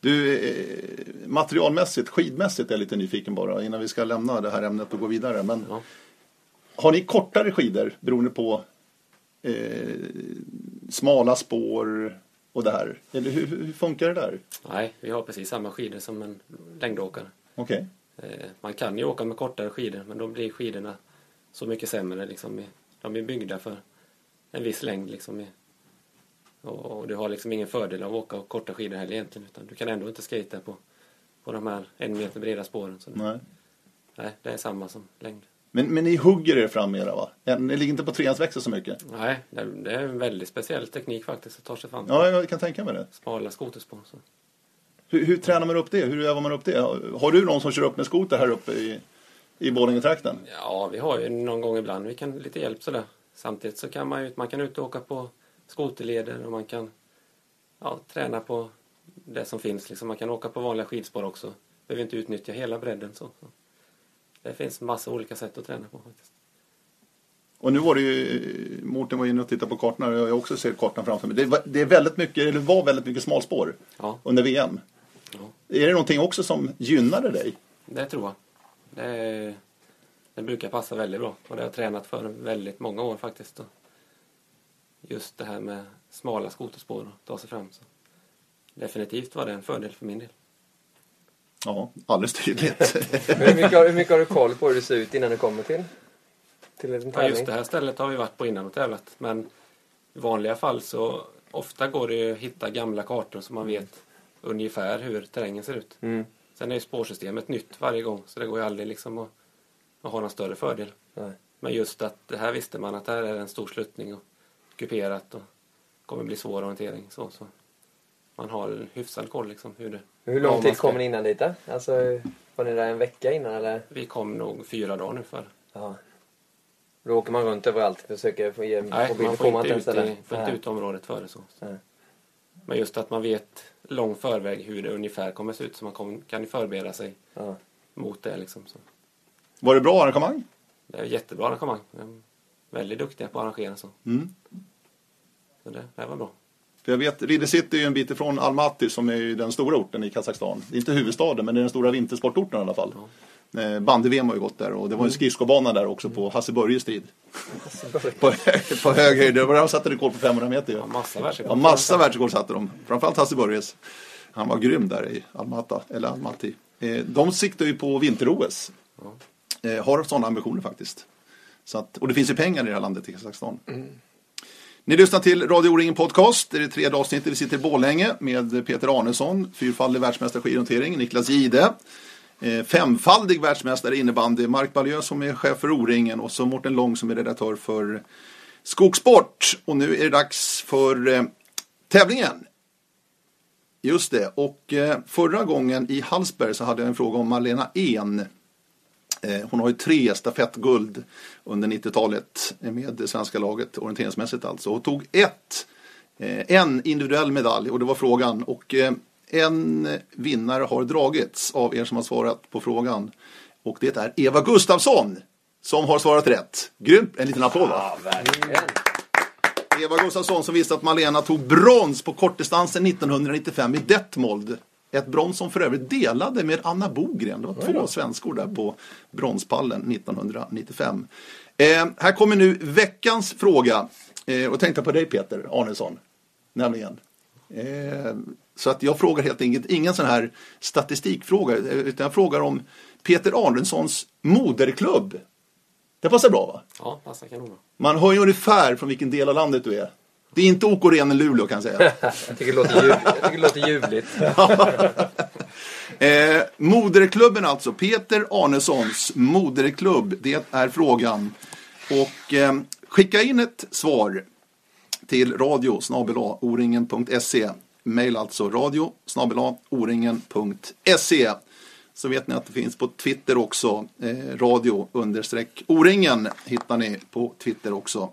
Du, eh, materialmässigt, skidmässigt är jag lite nyfiken bara innan vi ska lämna det här ämnet och gå vidare. Men Ja. Har ni kortare skidor beroende på eh, smala spår och det här? Eller hur, hur funkar det där? nej, vi har precis samma skidor som en längdåkare. Okej. Eh, man kan ju åka med kortare skidor men då blir skidorna så mycket sämre. Liksom, de är byggda för en viss längd. Liksom, och, och du har liksom ingen fördel av att åka korta skidor heller egentligen. Utan du kan ändå inte skata på, på de här en meter breda spåren. Så Nej. nej, det är samma som längd. Men, men ni hugger er fram mera va? Ni ligger inte på trehandsväxel så mycket? Nej, det, är en väldigt speciell teknik faktiskt att ta sig fram. Ja, jag kan tänka mig det. Smala skoterspår. Hur, hur tränar man upp det? Hur övar man upp det? Har du någon som kör upp med skoter här uppe i, i Borlängetrakten? Ja, vi har ju någon gång ibland vi kan lite hjälp sådär. Samtidigt så kan man ju man kan ut och åka på skoterleder och man kan ja, träna på det som finns. Liksom. Man kan åka på vanliga skidspår också. Behöver inte utnyttja hela bredden. Så. Det finns massa olika sätt att träna på faktiskt. Och nu var det ju, Mårten var inne och tittade på kartorna och jag också ser kartan framför mig. Det, var- det är väldigt mycket, eller var väldigt mycket smalspår Ja, under VM. ja, Är det någonting också som gynnade dig? det tror jag. Det, det brukar passa väldigt bra och det har jag tränat för väldigt många år faktiskt. Just det här med smala skoterspår och ta sig fram. Så. Definitivt var det en fördel för min del. Ja, alldeles tydligt. <laughs> Hur, mycket, har- hur mycket har du koll på hur det ser ut innan du kommer till, till en Ja, tävling? just det här stället har vi varit på innan och tävlat. Men i vanliga fall så ofta går det ju att hitta gamla kartor så man vet ungefär hur terrängen ser ut. Mm. Sen är ju spårsystemet nytt varje gång så det går ju aldrig liksom att, att ha någon större fördel. Nej. Men just att det här visste man att det här är en stor sluttning och kuperat och kommer bli svår orientering. Så, så. Man har en hyfsad koll liksom hur det... Hur lång tid ska- kom ni innan dit då? Alltså, var ni där en vecka innan eller? Vi kom nog fyra dagar nu för. Ja. Då åker man runt överallt och försöker få ge Nej, mobilen. man Får inte, ut, i, det? får inte ut området före så. Nej. Men just att man vet lång förväg hur det ungefär kommer se ut så man kom, kan ju förbereda sig Ja. mot det. Liksom, så. Var det bra arrangemang? Det är jättebra arrangemang. De är väldigt duktiga på att arrangera så. Mm. så det, det var bra. För jag vet, Ridder City är ju en bit ifrån Almaty som är den stora orten i Kazakstan. Det är inte huvudstaden men det är den stora vintersportorten i alla fall. Eh, Bandy-VM har ju gått där och det var en skridskobana där också på Hasse Börjes tid. på, på hög höjd. Det var där de satte rekord på 500 meter ju. Ja, massa världsrekord. Ja, massa världsrekord satte de. Framförallt Hasse Börjes. Han var grym där i Almata, eller Almaty. Eh, de siktar ju på vinter-OS. Eh, har sådana ambitioner faktiskt. Så att, och det finns ju pengar i det här landet, i Kazakstan. Ni lyssnar till Radio O-ringen Podcast. Det är det tredje avsnittet. Vi sitter i Borlänge med Peter Arnesson, fyrfaldig världsmästare i skidorientering, Niklas Gide, eh, femfaldig världsmästare i innebandy, Mark Baljö som är chef för O-ringen och så Mårten Lång som är redaktör för Skogsport. Och nu är det dags för eh, tävlingen. Just det, och eh, förra gången i Hallsberg så hade jag en fråga om Malena En. Eh, hon har ju tre stafettguld under 90-talet med det svenska laget, orienteringsmässigt alltså. Och tog ett, eh, en individuell medalj och det var frågan. Och eh, en vinnare har dragits av er som har svarat på frågan. Och det är Eva Gustafsson som har svarat rätt. Grymt, en liten applåd va? Verkligen. Eva Gustafsson som visste att Malena tog brons på kortdistansen 1995 i Detmold. Ett brons som för övrigt delade med Anna Bogren. Det var två svenskor där på bronspallen 1995. Eh, här kommer nu veckans fråga. Eh, och tänkte på dig Peter Arnesson. Nämligen. Eh, så att jag frågar helt enkelt ingen sån här statistikfråga. eh, Utan jag frågar om Peter Arnessons moderklubb. Det passar bra va? Ja, passar kanon. Man hör ju ungefär från vilken del av landet du är. Det är inte OK Ren i Luleå kan jag säga. Jag tycker det låter, ljud, jag tycker det låter ljuvligt. <laughs> eh, moderklubben alltså, Peter Arnessons moderklubb, det är frågan. Och eh, skicka in ett svar till radio oringen.se Mail alltså radio oringen.se. Så vet ni att det finns på Twitter också. Eh, radio understreck oringen hittar ni på Twitter också.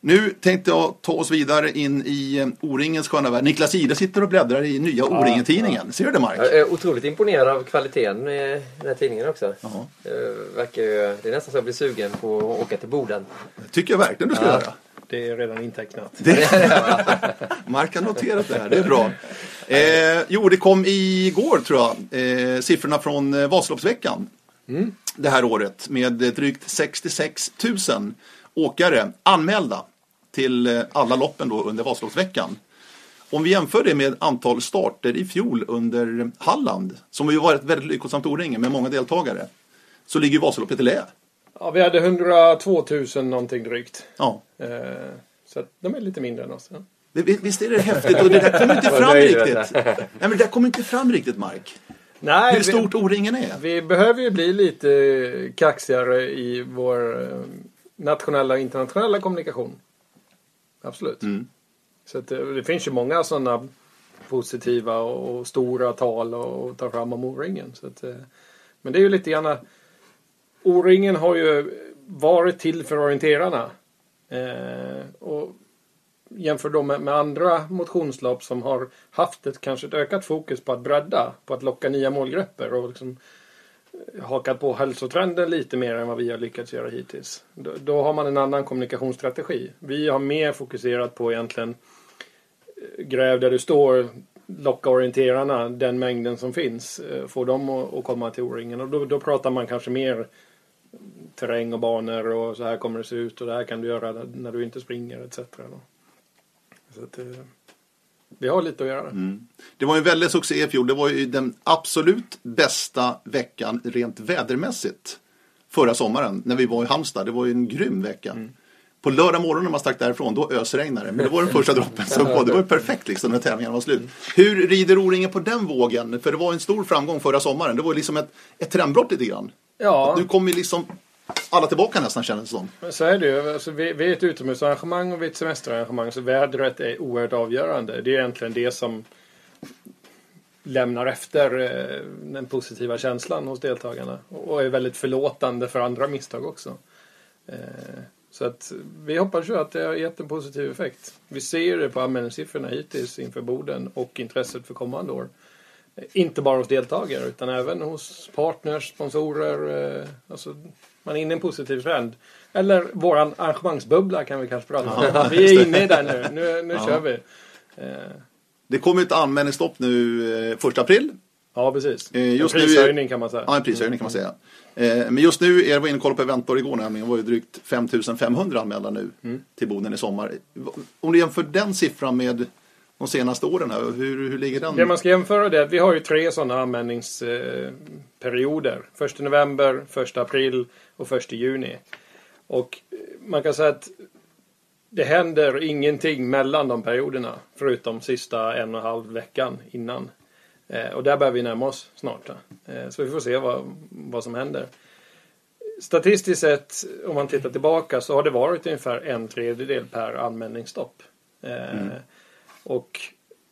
Nu tänkte jag ta oss vidare in i eh, O-ringens sköna värld. Niklas Ide sitter och bläddrar i nya O-ringen-tidningen. Ser du det Mark? Jag är otroligt imponerad av kvaliteten i den här tidningen också. Jaha. Det, verkar, ju- det är nästan så jag blir sugen på att åka till Boden. Det tycker jag verkligen du ska Ja. göra. Det är redan intecknat. <laughs> Mark har noterat det här, det är bra. Eh, jo, det kom igår tror jag, eh, siffrorna från eh, Vasaloppsveckan. Det här året med eh, drygt 66 000 åkare anmälda till eh, alla loppen då under Vasaloppsveckan. Om vi jämför det med antal starter i fjol under Halland, som ju var ett väldigt lyckosamt O-ringen med många deltagare, så ligger ju Vasaloppet i lä. Ja, vi hade 102 000 någonting drygt. Ja. Eh, så att de är lite mindre än oss. Ja. Vi- Visst är det häftigt? Och det där kommer inte <laughs> fram riktigt. Nej, men det där kommer inte fram riktigt, Mark. Nej, Hur vi- stort O-ringen är. Vi behöver ju bli lite kaxigare i vår eh, nationella och internationella kommunikation. Absolut. Mm. Så att, eh, det finns ju många sådana positiva och, stora tal att ta fram om O-ringen. Eh, men det är ju lite grann... O-ringen har ju varit till för orienterarna. Eh, och jämför då med, med andra motionslopp som har haft ett kanske ett ökat fokus på att bredda, på att locka nya målgrupper och liksom hakat på hälsotrenden lite mer än vad vi har lyckats göra hittills. Då, då har man en annan kommunikationsstrategi. Vi har mer fokuserat på egentligen eh, gräv där du står, locka orienterarna, den mängden som finns, eh, få dem att, att komma till O-ringen. Och då, då pratar man kanske mer terräng och banor och så här kommer det se ut och det här kan du göra när du inte springer etc. Så att, eh, vi har lite att göra. Mm. Det var en väldig succé i fjol. Det var ju den absolut bästa veckan rent vädermässigt förra sommaren när vi var i Halmstad. Det var ju en grym vecka. På lördag morgon när man stack därifrån, då ösregnade det. Men det var den första droppen som kom. Det var ju perfekt liksom när tävlingen var slut. Hur rider O-ringen på den vågen? För det var en stor framgång förra sommaren. Det var liksom ett, ett trendbrott lite grann. Ja, kommer ju liksom alla tillbaka nästan kändes det som. men så är det ju. Alltså, vi, vi är ett utomhusarrangemang och vi är ett semesterarrangemang så vädret är oerhört avgörande. Det är egentligen det som lämnar efter eh, den positiva känslan hos deltagarna och är väldigt förlåtande för andra misstag också. Eh, så att vi hoppas ju att det har gett en positiv effekt. Vi ser det på anmälningssiffrorna hittills inför Boden och intresset för kommande år. Eh, inte bara hos deltagare utan även hos partners, sponsorer. Alltså, man är inne i en positiv trend. Eller våran arrangemangsbubbla kan vi kanske prata om. Ja, Vi är inne i den nu. Nu, nu Ja. kör vi. Eh, Det kommer ett anmälningsstopp nu eh, första april. Ja, precis. Eh, just en nu är- prishöjning kan man säga. Ja, en prishöjning kan man säga. Men just nu, jag var inne och kollade på Eventbar igår nämligen, det var ju drygt 5500 anmälda nu till Boden i sommar. Om du jämför den siffran med de senaste åren, här, hur, hur ligger den? Det man ska jämföra det är att vi har ju tre sådana anmälningsperioder. Första november, första april och första juni. Och man kan säga att det händer ingenting mellan de perioderna. Förutom sista en och en halv veckan innan. Eh, och där börjar vi närma oss snart. Eh, så vi får se vad, vad som händer. Statistiskt sett, om man tittar tillbaka, så har det varit ungefär en tredjedel per anmälningsstopp. Eh, Och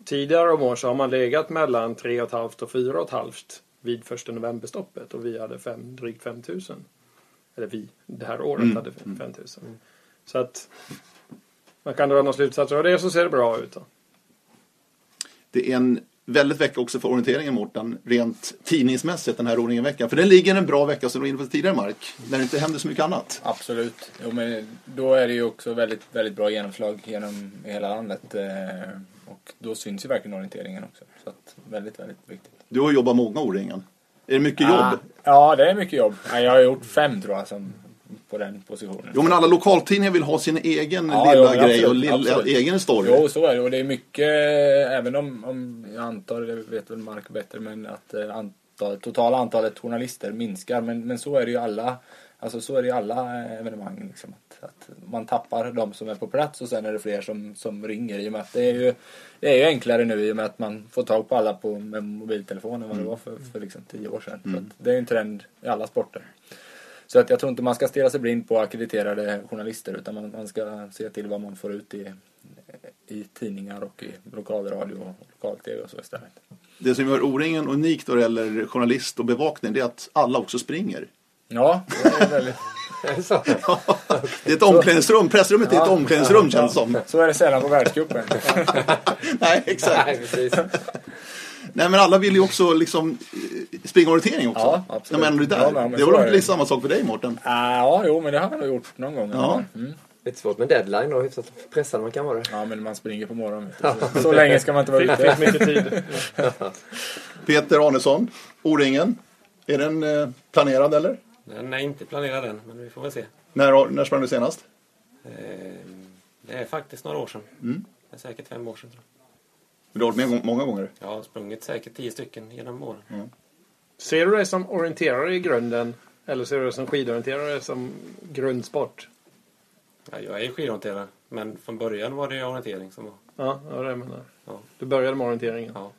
tidigare om år så har man legat mellan 3,5 och 4,5 vid första novemberstoppet och vi hade fem, drygt 5 000. Eller vi, det här året Mm. hade 5 000. Så att man kan dra några slutsatser av det så ser det bra ut. Då. Det är en väldigt vecka också för orienteringen Mårten, rent tidningsmässigt den här O-ringen-veckan. För den ligger en bra vecka som du var inne på tidigare Mark, när det inte händer så mycket annat. Absolut. Jo, men då är det ju också väldigt, väldigt bra genomslag genom hela landet. Eh, och då syns ju verkligen orienteringen också. Så att, väldigt, väldigt viktigt. Du har jobbat många O-ringen. Är det mycket jobb? Ah, ja, det är mycket jobb. Ja, Jag har gjort fem tror jag som, på den positionen. Jo men alla lokaltidningar vill ha sin egen Ja, lilla jo, grej och lilla, absolut. egen story. Jo, så är det. Och det är mycket, även om, om jag antar, det vet väl Mark bättre, men att eh, antal, totala antalet journalister minskar. Men, men så är det ju alla, alltså så är det ju alla evenemang. Liksom, att, att man tappar de som är på plats och sen är det fler som, som ringer. I och med att det är ju, det är ju enklare nu i och med att man får tag på alla på, med mobiltelefon än vad det var för, för liksom tio år sedan. Att det är ju en trend i alla sporter. Så att jag tror inte man ska stirra sig blind på akkrediterade journalister utan man, man ska se till vad man får ut i, i tidningar och i lokalradio och skal-tv och så istället. Det som gör O-ringen unikt då det gäller journalist och bevakning det är att alla också springer. Ja, det är väldigt... <laughs> Det så? Det är ett omklädningsrum, pressrummet är ett omklädningsrum känns som. Så är det sällan på världscupen. <laughs> Nej, exakt. Nej, precis. Nej men alla vill ju också liksom eh, springa orientering också. Ja, absolut. När man ändå är Ja, där. men det så var är väl det. lite samma sak för dig Mårten? Ah, ja, jo, men det har jag nog gjort någon gång. Ja. Mm. Lite svårt med deadline och hyfsat pressad man kan vara. Ja, men man springer på morgonen. Så, så länge ska man inte vara Det ute. finns mycket tid. <laughs> Peter Arnesson, O-ringen. Är den eh, planerad eller? Den är inte planerad än, men vi får väl se. När, när sprang du senast? Eh, Det är faktiskt några år sedan. Mm. Det är säkert fem år sedan. Tror Du har varit med många gånger. jag. har sprungit säkert tio stycken genom åren. Ser du dig som orienterare i grunden? Eller ser du dig som skidorienterare som grundsport? Ja, jag är skidorienterare, men från början var det orientering som var. Ja, ja det är det jag menar. Ja. Du började med orienteringen. Ja.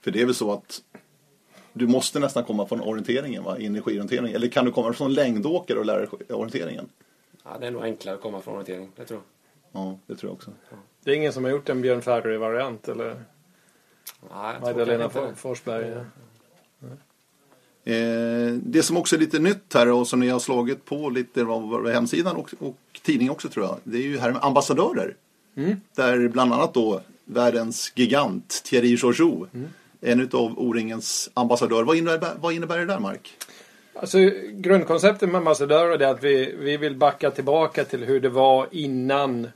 För det är väl så att du måste nästan komma från orienteringen va? in i skidorienteringen. Eller kan du komma från längdåkare och lära dig orienteringen? Ja, det är nog enklare att komma från orientering, det tror jag. Ja, det tror jag också. Det är ingen som har gjort en Björn Ferry-variant eller Ja, jag tror Magdalena. Forsberg? Eh, det som också är lite nytt här och som ni har slagit på lite av av hemsidan och, och tidningen också tror jag. Det är ju här med ambassadörer. Där bland annat då världens gigant Thierry Georgiou. En utav O-ringens ambassadörer. Vad innebär, vad innebär det där Mark? Alltså, grundkonceptet med ambassadörer är att vi, vi vill backa tillbaka till hur det var innan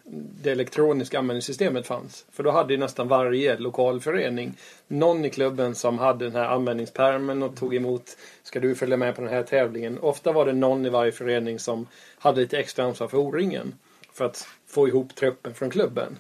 det elektroniska användningssystemet fanns. För då hade ju nästan varje lokal förening någon i klubben som hade den här användningspermen och tog emot Ska du följa med på den här tävlingen? Ofta var det någon i varje förening som hade lite extra ansvar för O-ringen. För att få ihop truppen från klubben.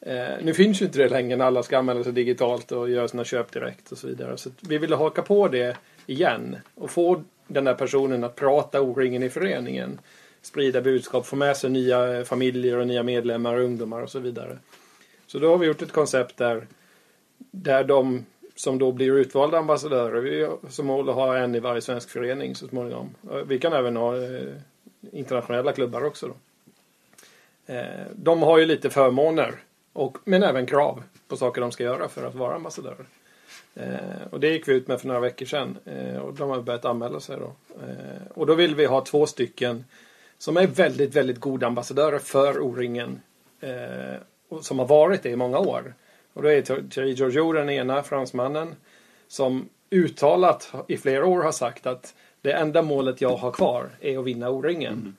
Eh, nu finns ju inte det längre när alla ska anmäla sig digitalt och göra sina köp direkt och så vidare. Så vi ville haka på det igen och få den där personen att prata O-ringen i föreningen. Sprida budskap, få med sig nya familjer och nya medlemmar, ungdomar och så vidare. Så då har vi gjort ett koncept där, där de som då blir utvalda ambassadörer, vi har som mål att ha en i varje svensk förening så småningom. Eh, vi kan även ha eh, internationella klubbar också. Då. Eh, de har ju lite förmåner, och, men även krav på saker de ska göra för att vara ambassadörer. Eh, och det gick vi ut med för några veckor sedan. Eh, och de har börjat anmäla sig då. Eh, och då vill vi ha två stycken som är väldigt, väldigt goda ambassadörer för O-ringen. Eh, och som har varit det i många år. Och då är Thierry Giorgio den ena, fransmannen, som uttalat i flera år har sagt att det enda målet jag har kvar är att vinna O-ringen. Mm.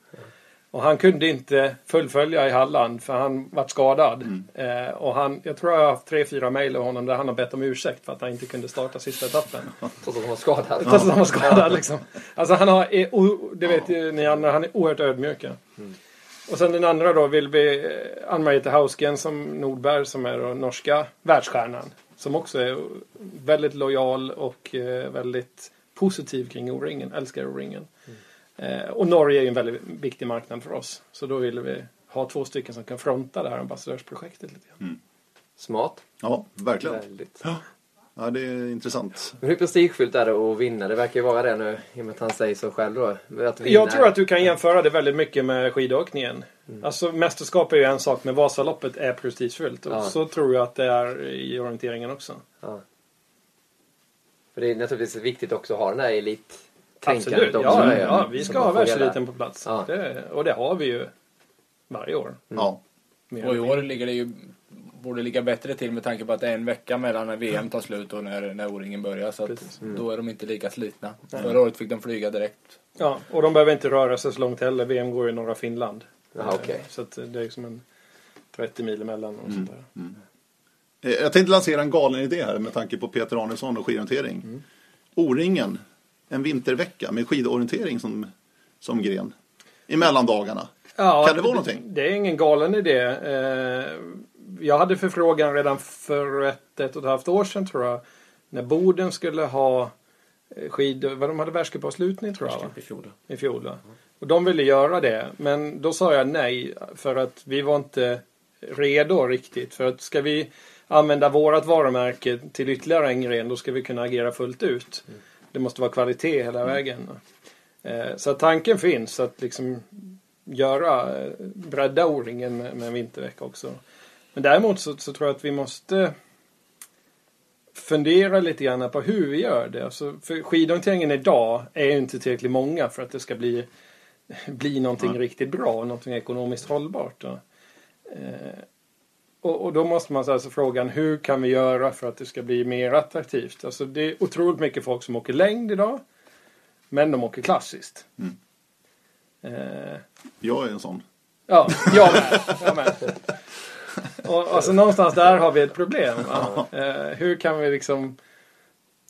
Och han kunde inte fullfölja i Halland för han var skadad. Eh, och han, jag tror jag har haft tre, fyra mejl av honom där han har bett om ursäkt för att han inte kunde starta sista etappen. Trots att de var skadade. Trots att han var skadad liksom. Alltså han har, är, o- det vet ju ni andra, han är oerhört ödmjuk. ja. Och sen den andra då vill vi eh, Ann-Margrethe Hausgen som Nordberg som är då norska världsstjärnan. Som också är väldigt lojal och eh, väldigt positiv kring O-ringen, älskar O-ringen. Eh, och Norge är ju en väldigt viktig marknad för oss. Så då ville vi ha två stycken som kan fronta det här ambassadörsprojektet lite grann. Smart. Ja, verkligen. Väldigt. Ja, det är intressant. Men hur prestigefyllt är det att vinna? Det verkar ju vara det nu, i och med att han säger så själv då. Att vinna. Jag tror att du kan jämföra det väldigt mycket med skidåkningen. Alltså mästerskap är ju en sak, men Vasaloppet är prestigefyllt. Och Ja. så tror jag att det är i orienteringen också. Ja. För det är naturligtvis viktigt också att ha den där Absolut. Elittänkandet också. Ja, ja, vi ska ha världseliten på plats. Ja. Det, och det har vi ju varje år. Ja. Mer Och i år ligger det ju, borde ligga bättre till med tanke på att det är en vecka mellan när VM tar slut och när, när O-ringen börjar. Så att då är de inte lika slitna. Förra året fick de flyga direkt. Ja, och de behöver inte röra sig så långt heller. VM går i norra Finland. Jaha, okej. Så att det är som en 30 mil emellan. Och sånt där. Eh, Jag tänkte lansera en galen idé här med tanke på Peter Arnesson och skidorientering. Mm. O-ringen, en vintervecka med skidorientering som, som gren. I mellandagarna. Ja, Kan det vara någonting? Det är ingen galen idé. Eh, Jag hade förfrågan redan för ett, ett och ett halvt år sedan tror jag. När Boden skulle ha eh, skidor, vad de hade världscupavslutning tror jag va? I fjol. i fjol. va? Och de ville göra det, men då sa jag nej för att vi var inte redo riktigt. För att ska vi använda vårat varumärke till ytterligare en gren, då ska vi kunna agera fullt ut. Det måste vara kvalitet hela vägen. Eh, Så tanken finns att liksom göra, eh, bredda O-ringen med, med en vintervecka också. Men däremot så, så tror jag att vi måste fundera lite grann på hur vi gör det. Alltså, för skidorienteringen idag är ju inte tillräckligt många för att det ska bli, bli någonting Ja. riktigt bra, någonting ekonomiskt hållbart. Då. Och, och då måste man ställa sig frågan hur kan vi göra för att det ska bli mer attraktivt? Alltså, det är otroligt mycket folk som åker längd idag, men de åker klassiskt. Mm. Eh, Jag är en sån. Ja, jag med. Jag med. Och, alltså någonstans där har vi ett problem. Eh, hur kan vi liksom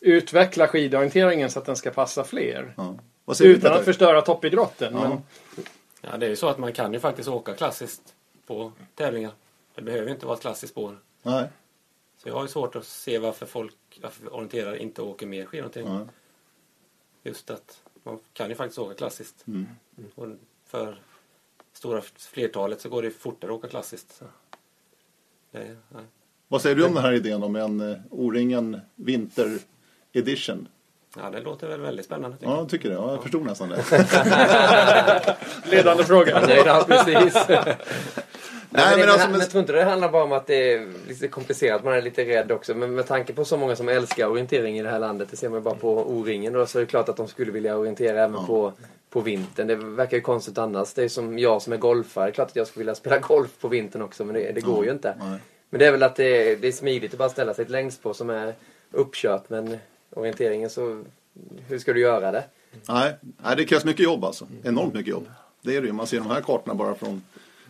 utveckla skidorienteringen så att den ska passa fler? Ja. Vad säger du Utan att förstöra toppidrotten. Ja. Men, Ja, det är ju så att man kan ju faktiskt åka klassiskt på tävlingar. Det behöver inte vara ett klassiskt spår. Nej. Så jag har ju svårt att se varför folk, varför orienterare inte åker mer skidorientering. Ja. Just att man kan ju faktiskt åka klassiskt. Mm. Och för stora flertalet så går det fortare att åka klassiskt. Så. Det, nej. Vad säger du om den här idén om en uh, O-ringen Vinter Edition? Ja, det låter väl väldigt spännande. Tycker Ja, jag tycker det. Ja, jag förstod nästan det. <laughs> <laughs> ledande fråga. Nej, ja, precis. <laughs> Nej, men, men alltså, men, jag tror inte det handlar bara om att det är lite komplicerat, man är lite rädd också. Men med tanke på så många som älskar orientering i det här landet, det ser man ju bara på O-ringen då, så är det klart att de skulle vilja orientera även Ja. på, på vintern. Det verkar ju konstigt annars. Det är som jag som är golfare, det är klart att jag skulle vilja spela <laughs> golf på vintern också, men det, det går ju inte. Nej. Men det är väl att det är, det är smidigt att bara ställa sig ett längdspår som är uppkört, men orienteringen så, hur ska du göra det? Nej, nej, det krävs mycket jobb alltså. Enormt mycket jobb. Det är det ju. Man ser de här kartorna bara från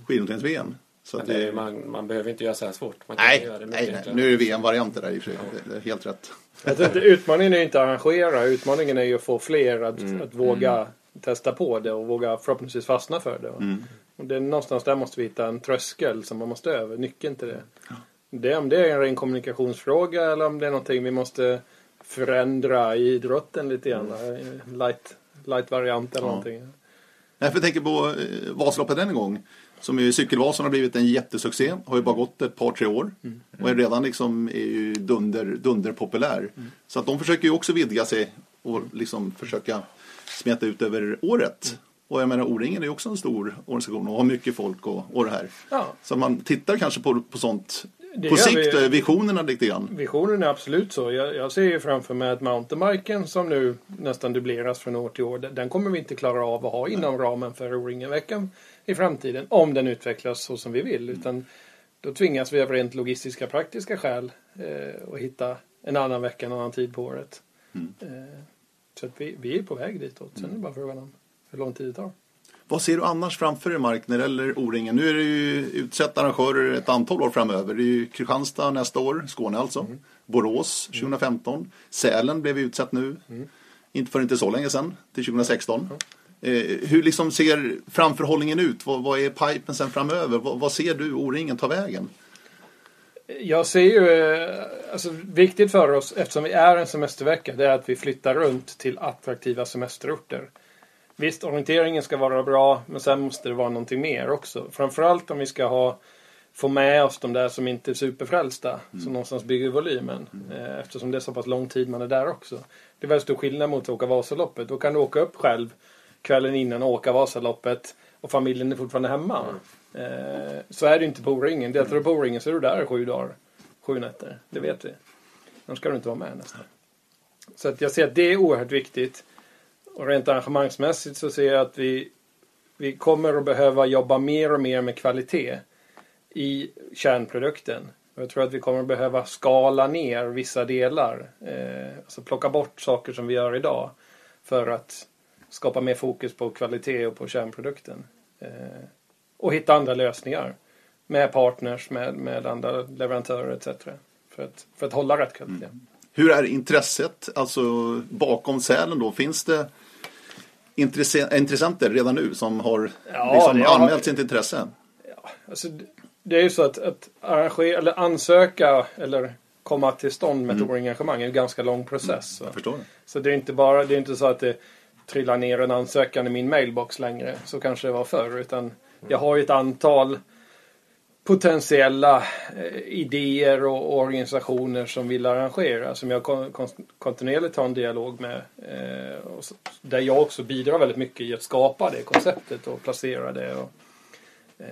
skidorienterings-VM. Så det, det man, man behöver inte göra så här svårt. Man kan Nej, göra det mycket nej, nej, enklare. nu är det VM-varianter där i och för sig. Det- Det är helt rätt. Inte, utmaningen är ju inte att arrangera. Utmaningen är ju att få fler att, att våga testa på det och våga förhoppningsvis fastna för det. Mm. Och det är någonstans där måste vi hitta en tröskel som man måste över. Nyckeln till det. det är om det är en ren kommunikationsfråga eller om det är någonting vi måste förändra i idrotten lite grann. Light, light variant eller Ja. någonting. Jag tänker på eh, Vasaloppet en gång. Som ju Cykelvasan har blivit en jättesuccé. Har ju bara gått ett par, tre år. Och är redan liksom är ju dunder, dunder populär. Så att de försöker ju också vidga sig och liksom försöka smeta ut över året. Och jag menar O-ringen är ju också en stor organisation och har mycket folk och, och det här. Ja. Så man tittar kanske på, på sånt Det på sikt, vi. visionerna lite grann. Visionen är absolut så. Jag, jag ser ju framför mig att mountainbiken som nu nästan dubbleras från år till år. Den kommer vi inte klara av att ha inom ramen för O-ringen-veckan i framtiden. Om den utvecklas så som vi vill. Utan då tvingas vi av rent logistiska praktiska skäl eh, att hitta en annan vecka, en annan tid på året. Mm. Eh, så att vi, vi är på väg ditåt. Sen är det bara frågan om hur lång tid det tar. Vad ser du annars framför dig Mark när det gäller O-ringen? Nu är det ju utsett arrangörer ett antal år framöver. Det är ju Kristianstad nästa år, Skåne alltså. Mm. Borås 2015. Sälen blev utsett nu. Mm. Inte för inte så länge sedan, till 2016. Eh, hur liksom ser framförhållningen ut? Vad, vad är pipen sen framöver? Vad, vad ser du O-ringen ta vägen? Jag ser ju, eh, alltså viktigt för oss eftersom vi är en semestervecka, det är att vi flyttar runt till attraktiva semesterorter. Visst, orienteringen ska vara bra, men sen måste det vara någonting mer också. Framförallt om vi ska ha, få med oss de där som inte är superfrälsta, som någonstans bygger volymen. Eh, Eftersom det är så pass lång tid man är där också. Det är väldigt stor skillnad mot att åka Vasaloppet. Då kan du åka upp själv kvällen innan och åka Vasaloppet och familjen är fortfarande hemma. Eh, så är det inte på O-ringen. Deltar du på O-ringen så är du där sju dagar. Sju nätter. Det vet vi. Annars ska du inte vara med nästan. Så att jag ser att det är oerhört viktigt. Och rent arrangemangsmässigt så ser jag att vi, vi kommer att behöva jobba mer och mer med kvalitet i kärnprodukten. Och jag tror att vi kommer att behöva skala ner vissa delar. Eh, alltså plocka bort saker som vi gör idag. För att skapa mer fokus på kvalitet och på kärnprodukten. Eh, och hitta andra lösningar. Med partners, med, med andra leverantörer etc. För att, för att hålla rätt kvalitet. Hur är intresset alltså bakom Sälen då? Finns det intresse- intressenter redan nu som har Ja, liksom det anmält sitt intresse? Alltså, d- det är ju så att, att arrangera, eller ansöka eller komma till stånd med ett O-engagemang är en ganska lång process. Så. Förstår det. så det är inte bara, det är inte så att det trillar ner en ansökan i min mailbox längre. Så kanske det var förr. Utan jag har ju ett antal potentiella eh, idéer och, organisationer som vill arrangera. Som jag kontinuerligt har en dialog med. Eh, där jag också bidrar väldigt mycket i att skapa det konceptet och placera det. Eh,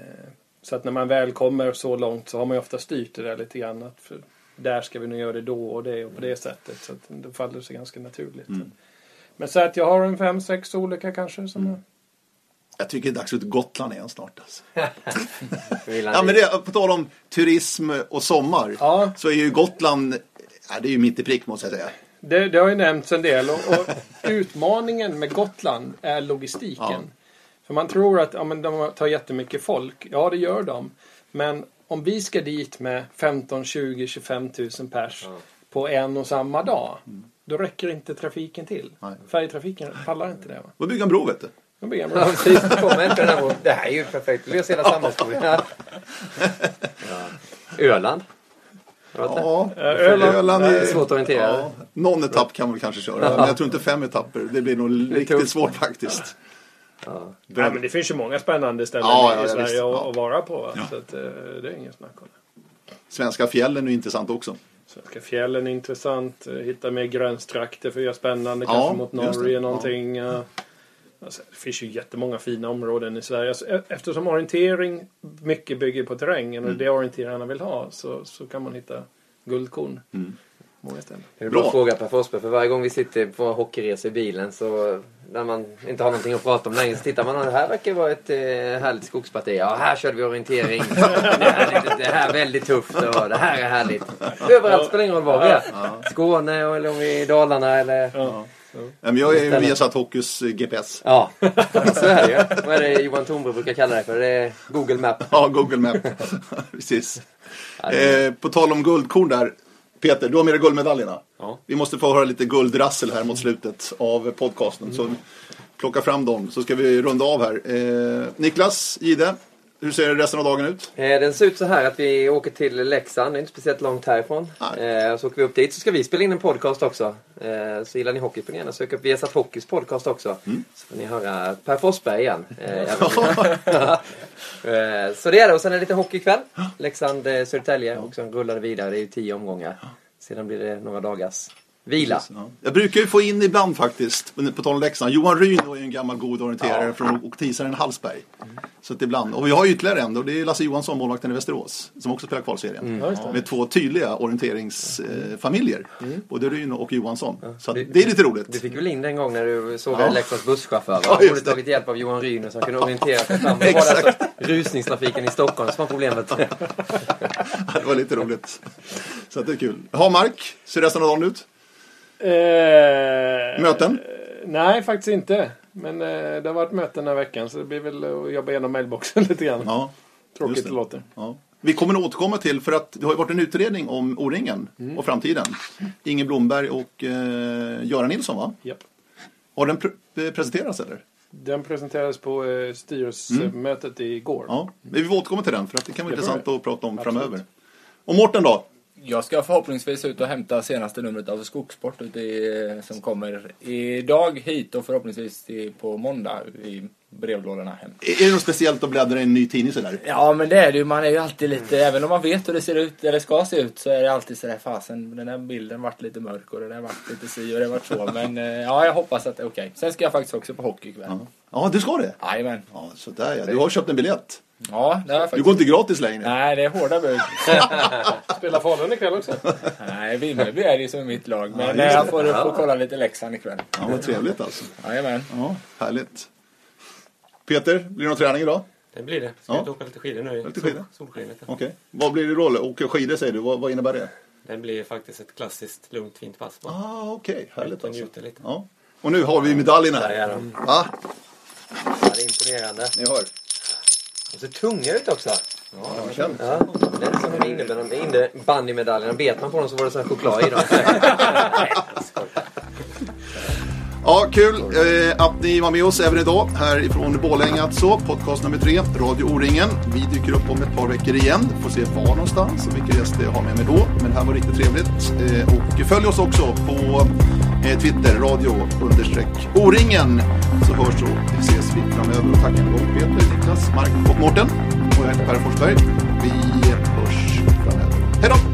så att när man väl kommer så långt så har man ju ofta styrt det där lite grann. Att där ska vi nog göra det då och det och på det sättet. Så att det faller sig ganska naturligt. Mm. Men så att jag har en fem, sex olika kanske. Som jag... Jag tycker det är dags att Gotland igen snart. Alltså. <laughs> Ja, men det, på tal om turism och sommar Ja. så är ju Gotland, ja, det är ju mitt i prick måste jag säga. Det, det har ju nämnts en del och, och utmaningen med Gotland är logistiken. Ja. För man tror att ja, men de tar jättemycket folk. Ja, det gör de. Men om vi ska dit med 15, 20, 25 000 pers på en och samma dag. Då räcker inte trafiken till. Nej. Färjetrafiken pallar inte det. Va? Och bygga en bro vet du. De bygger en Ja, bro. precis. Det kommer inte den här bron. Det här är ju perfekt. Vi löser hela samhällsproblem. Ja. <laughs> Öland. Ja, Eh, Öland. Öland är är svårt att orientera. Ja, någon etapp kan man kanske köra, men jag tror inte fem etapper. Det blir nog riktigt tufft. svårt faktiskt. Ja. Nej, men det finns ju många spännande ställen Ja, ja, i ja, Sverige att, Ja. vara på. Ja. Så att, eh, det är inget snack om det. Svenska fjällen är intressant också. Svenska fjällen är intressant. Eh, Hitta mer gränstrakter för att göra spännande. Ja, kanske mot. Norge Ja. någonting. eh. Alltså, det finns ju jättemånga fina områden i Sverige. Alltså, e- eftersom orientering mycket bygger på terrängen och Mm. det orienterarna vill ha så, så kan man hitta guldkorn. Mm. Många ställen. Det är Bra. bra fråga Per Forsberg, för varje gång vi sitter på hockeyresor i bilen så när man inte har någonting att prata om längre så tittar man och det här verkar vara ett eh, härligt skogsparti. Ja, här körde vi orientering. <laughs> Det här, är- det här är väldigt tufft och det här är härligt. Överallt spelar ingen roll var vi är. Skåne eller om vi är i Dalarna eller... Ja. Ja, men jag är ju Viasat Hockeys eh, GPS. Ja, <laughs> så är det ju. Vad är det Johan Tornbro brukar kalla det för? Det är Google Map. Ja, Google Map. <laughs> Precis. Eh, på tal om guldkorn där. Peter, du har med dig guldmedaljerna. Ja. Vi måste få höra lite guldrassel här mot slutet av podcasten. Så plocka fram dem så ska vi runda av här. Eh, Niklas, Gide, hur ser resten av dagen ut? Eh, Den ser ut så här att vi åker till Leksand, det är inte speciellt långt härifrån. Eh, Så åker vi upp dit så ska vi spela in en podcast också. Eh, Så gillar ni hockey på ni gärna söka upp Viasat Hockeys podcast också. Mm. Så får ni höra Per Forsberg igen. Eh, <laughs> <laughs> Eh, Så det är det och sen är det lite hockey ikväll. Leksand, eh, och sen rullar det vidare. Det är ju tio omgångar. Sedan blir det några dagars vila. Ja. Jag brukar ju få in ibland faktiskt, på tal om Leksand, Johan Ryn är ju en gammal god orienterare Ja. från Oktisaren Hallsberg. Så att ibland, och vi har ytterligare en och det är Lasse Johansson, målvakten i Västerås, som också spelar kvalserien. Ja, just det. Med två tydliga orienteringsfamiljer, både Ryn och Johansson. Så att Det- det är lite roligt. Du fick väl in den gång när du såg Ja. Leksands busschaufför? Ja, Va? Borde det. tagit hjälp av Johan Ryn så han kunde <laughs> orientera sig fram. Det var alltså rusningstrafiken i Stockholm som var problemet. <laughs> Det var lite roligt. Så att det är kul. Ha Mark, ser resten av dagen ut? Eh, Möten? Nej, faktiskt inte. Men eh, det har varit möten den här veckan så det blir väl att jobba igenom mailboxen <laughs> lite grann. Ja. Tråkigt det det. låter. Ja. Vi kommer att återkomma till, för att det har ju varit en utredning om O-ringen och framtiden. Inge Blomberg och eh, Göran Nilsson va? Japp. Har den pre- presenterats eller? Den presenterades på eh, styrelsemötet igår. Ja, vi får återkomma till den för att det kan vara Det får intressant att prata om Absolut. framöver. Och Mårten då? Jag ska förhoppningsvis ut och hämta senaste numret av Skogssport i, som kommer idag hit och förhoppningsvis till, på måndag i brevlådorna hem. Är det något speciellt att bläddra i en ny tidning sådär? Ja men det är det ju. Man är ju alltid lite, även om man vet hur det ser ut, eller ska se ut, så är det alltid sådär fasen den här bilden vart lite mörk och den där vart lite si och det vart så. Men eh, ja, jag hoppas att det är okej. Sen ska jag faktiskt också på hockey ikväll. Ja, ja du ska det? Jajamän. Ja, sådär ja. Du har köpt en biljett. Ja, det har jag Du går inte gratis längre. Nej, det är hårda bud. <laughs> Spelar Falun ikväll också? Nej, Vimmerby är det ju som mitt lag. Men Ja, eh, jag får, får kolla lite Leksand ikväll. Ja, vad trevligt alltså. Jajamän. Ja, härligt. Peter, blir det någon träning idag? Det blir det. Ska Ja. ut och åka lite skidor nu i Lite sol, skidor. solskenet. Okej. Vad blir det då? Åka skidor säger du. Vad, vad innebär det? Det blir faktiskt ett klassiskt lugnt fint pass. Ah, okej. Härligt Ut och alltså. lite. Ja. Och nu har vi medaljerna Där är de. Va? Det är imponerande. Ni hör. De ser tunga ut också. Ja, jag känner. Ja, det är som de innebär bandymedaljerna. Bet man på dem så var det sån här choklad i dem. <laughs> Ja, kul eh, att ni var med oss även idag härifrån Borlänge alltså. Podcast nummer tre, Radio O-ringen. Vi dyker upp om ett par veckor igen. Får se var någonstans och vilka gäster jag har med mig då. Men det här var riktigt trevligt. Eh, och följ oss också på eh, Twitter, radio understreck O-ringen. Så hörs och ses vi framöver. Och tack en gång Peter, Niklas, Mark och Mårten. Och jag heter Per Forsberg. Vi hörs framöver. Hej då!